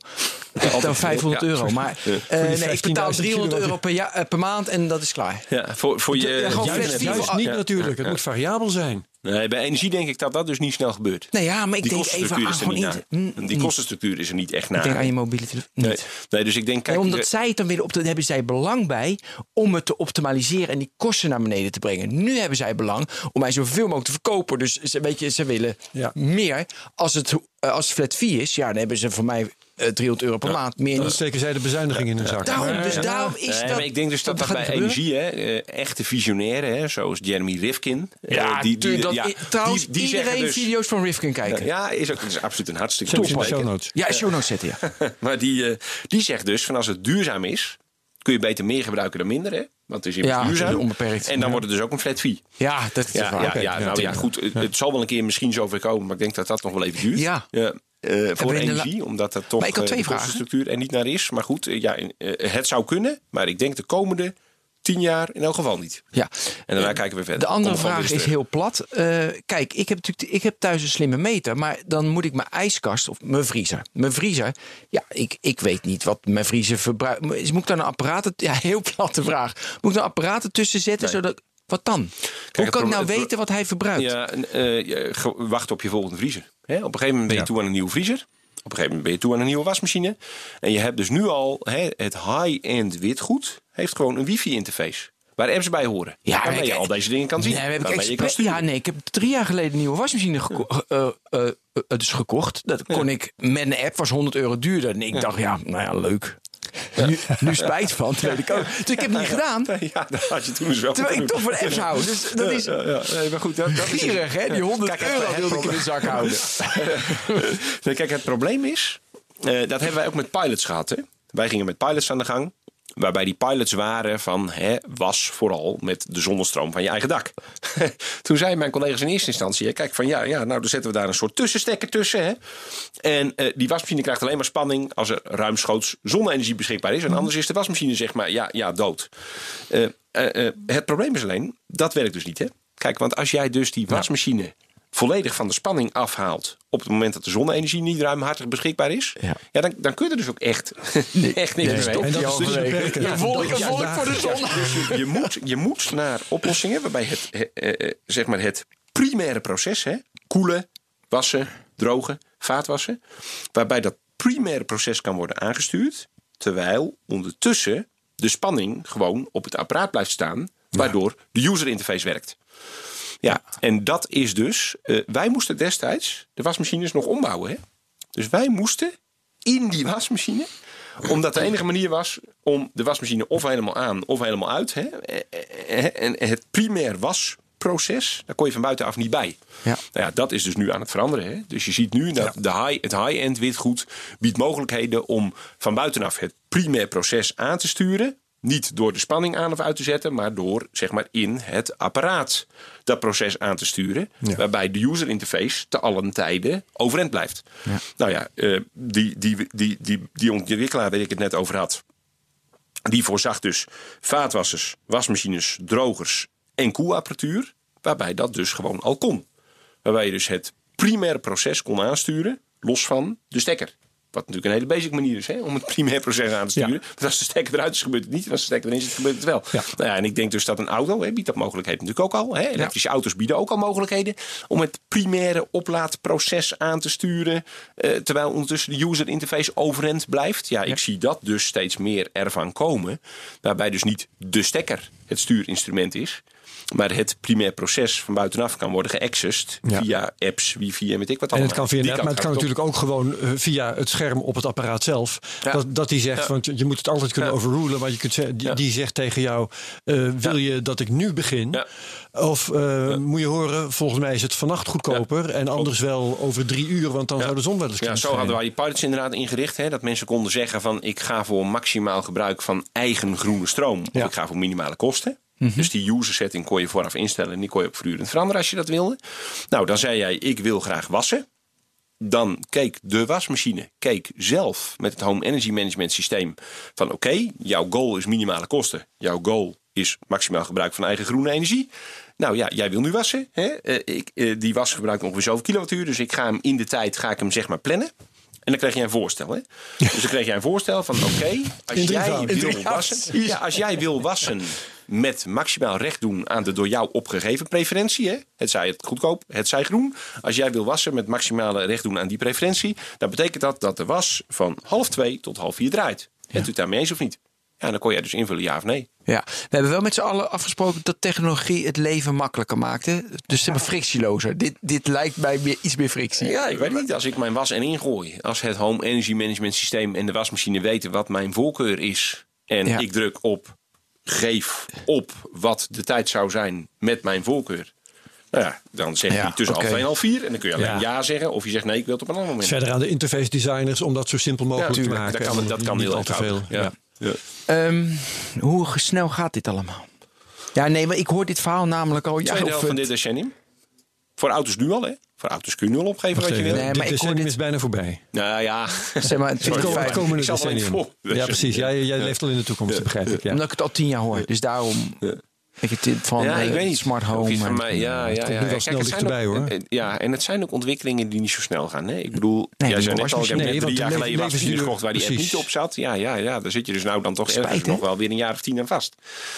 Ik betaal 500 Ja. euro. Maar <laughs> Ja. eh, nee, ik 15.000 betaal 300 euro per, jaar, eh, per maand en dat is klaar. Ja, voor, voor je, Ja, gewoon juist- niet Ja. natuurlijk. Het moet variabel zijn. Nee, bij energie denk ik dat dat dus niet snel gebeurt. Nee, ja, maar ik die denk even kostenstructuur aan is er gewoon niet in. Die kostenstructuur is er niet echt naar. Ik denk aan je mobiele telefoon. Nee, Niet. nee, dus ik denk, kijk, Nee, omdat de- zij het dan willen op, hebben zij belang bij om het te optimaliseren en die kosten naar beneden te brengen. Nu hebben zij belang om mij zoveel mogelijk te verkopen. Dus ze, weet je, ze willen Ja. meer. Als het, eh, als het flat fee is, ja, dan hebben ze voor mij 300 euro per maand. Meer Dan niet. steken zij de bezuiniging in hun zak. Daarom, dus Ja. daarom is Nee, dat. maar ik denk dus dat, bij energie, hè, eh, echte visionairen, hè, zoals Jeremy Rifkin. eh, Ja, die, die, dat, ja, i- trouwens, die, die zeggen iedereen dus, video's van Rifkin kijken. Ja, is ook dat is absoluut een hartstikke de show notes. Ja, show notes zetten, ja. <laughs> Maar die, eh, die zegt dus van als het duurzaam is, kun je beter meer gebruiken dan minder. Hè? Want het is Ja, het is duurzaam. onbeperkt. En dan wordt het dus ook een flat fee. Ja, dat is Ja, waar. ja, ja, nou ja, goed. Het, het zal wel een keer misschien zover komen, maar ik denk dat dat nog wel even duurt. Ja. Eh, voor la- energie, omdat dat toch eh, twee de kostenstructuur er niet naar is. Maar goed, eh, ja, het zou kunnen, maar ik denk de komende tien jaar in elk geval niet. Ja. En daarna kijken we verder. De andere vraag is heel plat. Kijk, ik heb, natuurlijk, ik heb thuis een slimme meter, maar dan moet ik mijn ijskast of mijn vriezer. Mijn vriezer, ja, ik, ik weet niet wat mijn vriezer verbruikt. Moet ik daar een apparaat, <laughs> ja, heel platte vraag. Moet ik daar apparaten tussen zetten? Zodat, wat dan? Hoe kan ik nou weten wat hij verbruikt? Ja, en, ge- wacht op je volgende vriezer. Hè? Op een gegeven moment ben je toe aan een nieuwe vriezer. Op een gegeven moment ben je toe aan een nieuwe wasmachine. En je hebt dus nu al hè, het high-end witgoed. Heeft gewoon een wifi-interface. Waar apps bij horen. Ja, waarmee je al deze dingen kan zien. Nee, heb ik je kan ja, nee, ik heb drie jaar geleden een nieuwe wasmachine geko eh, eh, eh, dus gekocht. Dat kon ik met een app, was 100 euro duurder. En ik dacht, ja, nou ja, leuk. Nu, nu spijt van, weet ik ook. Dus ik heb het niet gedaan. Ja, dat had je toen dus wel Terwijl ik toch van apps hou. Dus dat is nee, maar goed, dat, dat is gierig, hè? Die 100 Kijk, euro wilde ik in de zak houden. <laughs> Nee, kijk, het probleem is, eh, dat hebben wij ook met pilots gehad. Hè? Wij gingen met pilots aan de gang. Waarbij die pilots waren van hè, was vooral met de zonnestroom van je eigen dak. <laughs> Toen zeiden mijn collega's in eerste instantie: hè, kijk, van ja, ja, nou dan zetten we daar een soort tussenstekker tussen. Hè? En eh, die wasmachine krijgt alleen maar spanning als er ruimschoots zonne-energie beschikbaar is. En anders is de wasmachine zeg maar ja, ja dood. Eh, eh, eh, het probleem is alleen, dat werkt dus niet. Hè? Kijk, want als jij dus die wasmachine volledig van de spanning afhaalt. op het moment dat de zonne-energie niet ruimhartig beschikbaar is. Ja. Ja. dan, dan kun je er dus ook echt, <laughs> echt niks mee. En dat is dus. Een volk, een volk voor de zon. Dus je, moet, je moet naar oplossingen waarbij het, eh, eh, eh, zeg maar het primaire proces, hè, koelen, wassen, drogen, vaatwassen, waarbij dat primaire proces kan worden aangestuurd, terwijl ondertussen de spanning gewoon op het apparaat blijft staan, waardoor de user interface werkt. Ja, en dat is dus. eh, wij moesten destijds de wasmachines nog ombouwen. Hè? Dus wij moesten in die wasmachine. Omdat de enige manier was om de wasmachine of helemaal aan of helemaal uit. Hè? Eh, eh, En het primair wasproces, daar kon je van buitenaf niet bij. Ja. Nou ja, dat is dus nu aan het veranderen. Hè? Dus je ziet nu dat de high, het high-end witgoed biedt mogelijkheden om van buitenaf het primair proces aan te sturen. Niet door de spanning aan of uit te zetten, maar door zeg maar in het apparaat dat proces aan te sturen. Waarbij de user interface te allen tijden overeind blijft. Nou ja, eh, die, die, die, die, die ontwikkelaar waar ik het net over had. Die voorzag dus vaatwassers, wasmachines, drogers en koelapparatuur. Waarbij dat dus gewoon al kon. Waarbij je dus het primaire proces kon aansturen, los van de stekker. Wat natuurlijk een hele basic manier is hè, om het <laughs> primair proces aan te sturen. Ja. Want als de stekker eruit is, gebeurt het niet. En als de stekker erin zit, gebeurt het wel. Ja. Nou ja, en ik denk dus dat een auto hè, biedt dat mogelijkheden natuurlijk ook al. Hè. Elektrische auto's bieden ook al mogelijkheden om het primaire oplaadproces aan te sturen. eh, terwijl ondertussen de user interface overeind blijft. Ja, ik zie dat dus steeds meer ervan komen. Waarbij dus niet de stekker het stuurinstrument is. Maar het primair proces van buitenaf kan worden geaccessed Ja. via apps, wifi en weet ik wat En allemaal. het kan via net, maar het kan op. natuurlijk ook gewoon eh, via het scherm op het apparaat zelf. Ja. Dat, dat die zegt, want je moet het altijd kunnen Ja. overrulen. Maar je kunt zeggen, die, Ja. die zegt tegen jou, eh, wil je dat ik nu begin? Ja. Of eh, moet je horen, volgens mij is het vannacht goedkoper. En anders wel over drie uur, want dan zou de zon wel eens Ja, kunnen zo hadden wij die pilots inderdaad ingericht. Hè, dat mensen konden zeggen van ik ga voor maximaal gebruik van eigen groene stroom. Of Ja. ik ga voor minimale kosten. Dus die user setting kon je vooraf instellen. En die kon je ook voortdurend veranderen als je dat wilde. Nou, dan zei jij ik wil graag wassen. Dan keek de wasmachine keek zelf met het Home Energy Management systeem van oké, jouw goal is minimale kosten. Jouw goal is maximaal gebruik van eigen groene energie. Nou ja, jij wil nu wassen. Hè? Eh, ik, eh, die was gebruikt ongeveer zoveel kilowattuur. Dus ik ga hem in de tijd ga ik hem zeg maar plannen. En dan kreeg jij een voorstel. Hè? Dus dan kreeg jij een voorstel van oké, <laughs> als jij wil wassen. Ja, als jij wil wassen met maximaal recht doen aan de door jou opgegeven preferentie. Hè? Het zij het goedkoop, het zij groen. Als jij wil wassen met maximale recht doen aan die preferentie. Dan betekent dat dat de was van half twee tot half vier draait. U het daarmee eens of niet? Ja, dan kon jij dus invullen ja of nee. Ja, we hebben wel met z'n allen afgesproken dat technologie het leven makkelijker maakt. Hè? Dus ze hebben frictielozer. Dit, dit lijkt mij meer, iets meer frictie. Ja, ik weet niet. Als ik mijn was en ingooi. Als het Home Energy Management systeem en de wasmachine weten wat mijn voorkeur is. En Ja. ik druk op geef op wat de tijd zou zijn met mijn voorkeur. Nou ja, dan zeg je Ja, tussen oké. half twee en half vier. En dan kun je alleen Ja. ja, zeggen. Of je zegt nee, ik wil het op een ander moment. Verder aan de interface designers om dat zo simpel mogelijk te tuurlijk. maken. Dat kan, En dat kan niet heel al te veel. Ja. Ja. Ehm, hoe snel gaat dit allemaal? Ja, nee, maar ik hoor dit verhaal namelijk al. Ja, Tweede helft van dit decennium. Voor auto's nu al, hè? Voor auto's kun je nu al opgeven Wacht wat je wil. Nee, dit maar ik hoor dit- is bijna voorbij. Nou ja, zeg maar, <laughs> Het 20, komende decennium. voor. Ja, precies. Jij, jij leeft al in de toekomst, begrijp ik. Ja. Omdat ik het al tien jaar hoor. Dus daarom. Ik het tip van ja, ik eh, weet niet. smart home. van en- mij, ja, ja, ja. nu wel Kijk, snel het zijn dichterbij, ook- hoor. Ja, en het zijn ook ontwikkelingen die niet zo snel gaan. Hè? Ik bedoel, Nee, jij die zei net al, ik heb net nee, drie jaar de geleden wasmachine gekocht waar die app niet op zat. Ja, ja, ja, daar zit je dus nou dan toch Spijt, ergens nog wel weer een jaar of tien aan vast.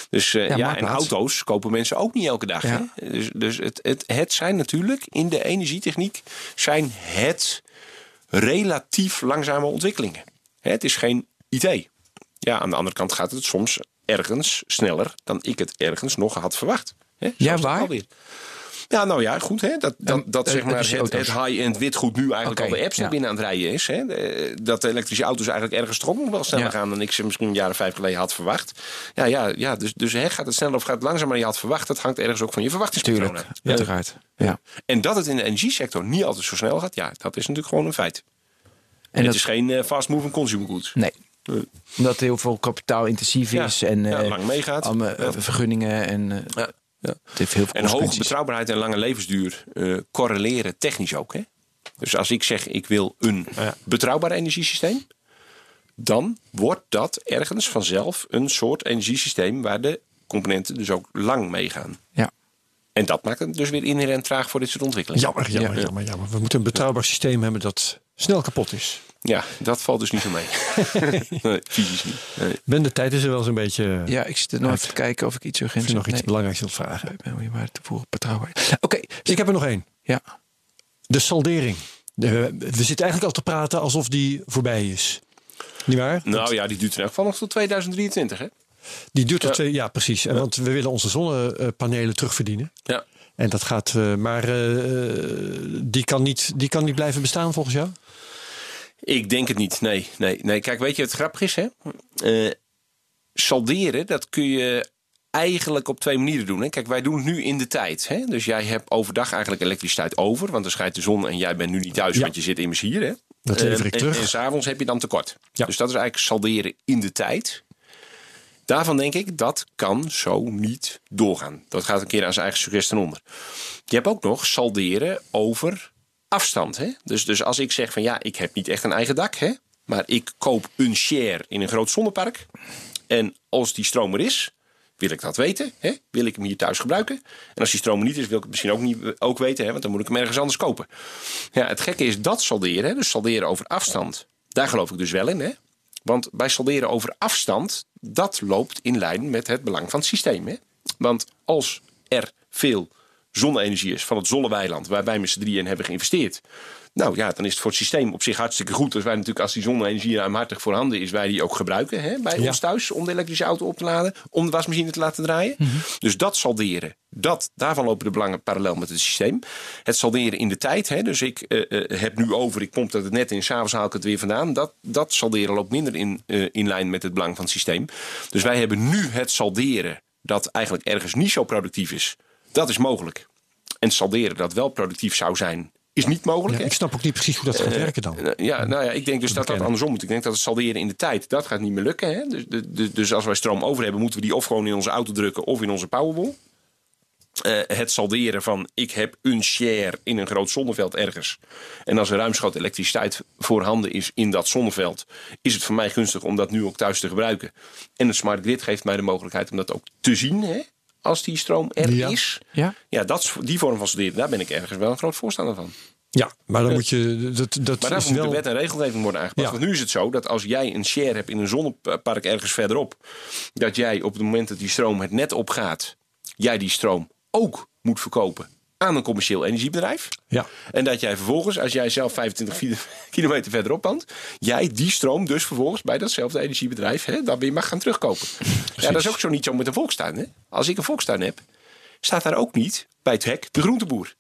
Dus eh, Ja, ja, en auto's kopen mensen ook niet elke dag. Ja. Hè? Dus, dus het, het, het zijn natuurlijk in de energietechniek zijn het relatief langzame ontwikkelingen. Hè, Het is geen IT. Ja, aan de andere kant gaat het soms ergens sneller dan ik het ergens nog had verwacht. Hè, Ja, waar? alweer. Ja, nou ja, goed. Hè? Dat, dat, dat zeg maar het, het high-end witgoed nu eigenlijk al de apps ja. binnen aan het rijden is. Hè? Dat de elektrische auto's eigenlijk ergens toch nog wel sneller Ja. gaan dan ik ze misschien of vijf geleden had verwacht. Ja, ja, ja dus, dus hè, gaat het sneller of gaat het langzamer dan je had verwacht? Dat hangt ergens ook van je verwachtingspatroon Tuurlijk, uiteraard. Ja. En dat het in de energiesector niet altijd zo snel gaat, ja, dat is natuurlijk gewoon een feit. En, En het dat, is geen eh, fast-moving consumer goods. Nee. Omdat heel veel kapitaalintensief is. En ja, eh, lang meegaat. allemaal, eh, Ja. vergunningen. En eh, Ja, ja. het heeft heel veel En hoge betrouwbaarheid en lange levensduur eh, correleren technisch ook. Hè? Dus als ik zeg ik wil een betrouwbaar energiesysteem, dan wordt dat ergens vanzelf een soort energiesysteem waar de componenten dus ook lang meegaan. Ja. En dat maakt het dus weer inherent traag voor dit soort ontwikkelingen. Jammer, jammer, Ja. jammer, jammer. We moeten een betrouwbaar systeem hebben dat snel kapot is. Ja, dat valt dus niet zo mee. <laughs> nee, fysisch niet. Nee. Ben, de tijd is er wel zo'n beetje... ja, ik zit er nog even te kijken of ik iets urgents Als je nog iets nee. belangrijks wilt vragen. Ik ben weer maar te voeren betrouwbaar. Oké, Ik heb er nog één. ja. De saldering. De- we zitten eigenlijk al te praten alsof die voorbij is. Niet waar? Nou ja, die duurt in elk geval nog tot 2023. Hè? Die duurt tot Ja. twee... Ja, precies. En Want we willen onze zonnepanelen terugverdienen. Ja. En dat gaat... eh, maar eh, die, kan niet, die kan niet blijven bestaan volgens jou? Ik denk het niet. Nee, nee, nee. Kijk, weet je wat grappig is? Hè? Eh, salderen, dat kun je eigenlijk op twee manieren doen. Hè? Kijk, wij doen het nu in de tijd. Hè? Dus jij hebt overdag eigenlijk elektriciteit over. Want dan schijnt de zon en jij bent nu niet thuis, Ja. want je zit immers hier. Hè? Dat lever Eh, ik en- terug. En, s'avonds heb je dan tekort. Ja. Dus dat is eigenlijk salderen in de tijd. Daarvan denk ik, dat kan zo niet doorgaan. Dat gaat een keer aan zijn eigen succes ten onder. Je hebt ook nog salderen over afstand. Hè? Dus, dus als ik zeg van ja, ik heb niet echt een eigen dak. Hè? Maar ik koop een share in een groot zonnepark. En als die stroom er is, wil ik dat weten. Hè? Wil ik hem hier thuis gebruiken? En als die stroom niet is, wil ik het misschien ook, niet, ook weten. Hè? Want dan moet ik hem ergens anders kopen. Ja, het gekke is dat salderen. Hè? Dus salderen over afstand. Daar geloof ik dus wel in. Hè? Want bij salderen over afstand, dat loopt in lijn met het belang van het systeem. Hè? Want als er veel zonne-energie is van het Zolleweiland, waar wij met z'n drieën in hebben geïnvesteerd. Nou ja, dan is het voor het systeem op zich hartstikke goed. Als wij natuurlijk, als die zonne-energie ruimhartig voorhanden is, wij die ook gebruiken hè, bij Ja. ons thuis om de elektrische auto op te laden, om de wasmachine te laten draaien. Dus dat salderen, dat, daarvan lopen de belangen parallel met het systeem. Het salderen in de tijd, hè, dus ik eh, eh, heb nu over, ik pomp dat het net in, s'avonds haal ik het weer vandaan. Dat, dat salderen loopt minder in, eh, in lijn met het belang van het systeem. Dus wij hebben nu het salderen dat eigenlijk ergens niet zo productief is. Dat is mogelijk. En salderen dat wel productief zou zijn, is niet mogelijk. Ja, ik snap ook niet precies hoe dat gaat werken dan. Eh, Ja, nou ja, ik denk dus dat dat andersom moet. Ik denk dat het salderen in de tijd, dat gaat niet meer lukken. Hè? Dus, de- de- dus als wij stroom over hebben, moeten we die of gewoon in onze auto drukken of in onze Powerball. Eh, het salderen van ik heb een share in een groot zonneveld ergens. En als er ruimschoots elektriciteit voorhanden is in dat zonneveld, is het voor mij gunstig om dat nu ook thuis te gebruiken. En het smart grid geeft mij de mogelijkheid om dat ook te zien hè, als die stroom er Ja. is. Ja. Ja, dat is, die vorm van salderen, daar ben ik ergens wel een groot voorstander van. Ja, maar dan moet je. Dat, dat Maar daarvoor moet de wet en regelgeving worden aangepast. Ja. Want nu is het zo dat als jij een share hebt in een zonnepark ergens verderop, dat jij op het moment dat die stroom het net opgaat, jij die stroom ook moet verkopen aan een commercieel energiebedrijf. Ja. En dat jij vervolgens, als jij zelf 25 fi- <laughs> kilometer verderop pand, jij die stroom dus vervolgens bij datzelfde energiebedrijf hè, dan weer mag gaan terugkopen. Ja, dat is ook zo niet zo met een volkstuin. Hè? Als ik een volkstuin heb, staat daar ook niet bij het hek de groenteboer.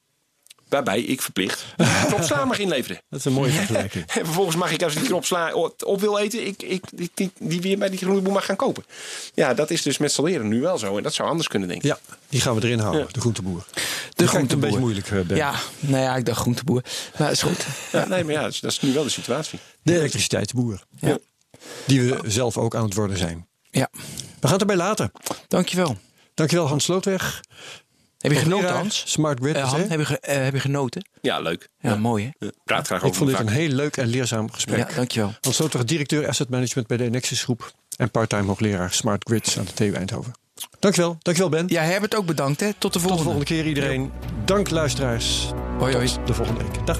Waarbij ik verplicht <laughs> kropsla mag inleveren. Dat is een mooie <laughs> vergelijking. En vervolgens mag ik, als ik die kropsla op wil eten, ik, ik, die, die, die weer bij die groenteboer mag gaan kopen. Ja, dat is dus met salderen nu wel zo. En dat zou anders kunnen, denk ik. Ja, die gaan we erin houden, de groenteboer. De een groenteboer. beetje moeilijk, eh, Ben. Ja, nou ja, ik dacht groenteboer. Maar is goed. Ja, nee, maar ja, dat is, dat is nu wel de situatie. De elektriciteitsboer. Ja. Die we zelf ook aan het worden zijn. Ja, We gaan het erbij laten. dankjewel. Dankjewel Hans Slootweg. Heb je genoten, Hans? Smart Grid. Eh? Han, heb, je, eh, heb je genoten? Ja, leuk. Ja, mooi hè? Ja, Praat graag Ik over vond dit een heel leuk en leerzaam gesprek. Ja, dankjewel. Hans Slootweg, directeur Asset Management bij de Nexus Groep. En parttime hoogleraar Smart Grids aan de TU Eindhoven. Dankjewel. Dankjewel Ben. Ja, Herbert ook bedankt hè. Tot de Tot de volgende. volgende keer iedereen. Dank luisteraars. Hoi, hoi. Tot de volgende week. Dag.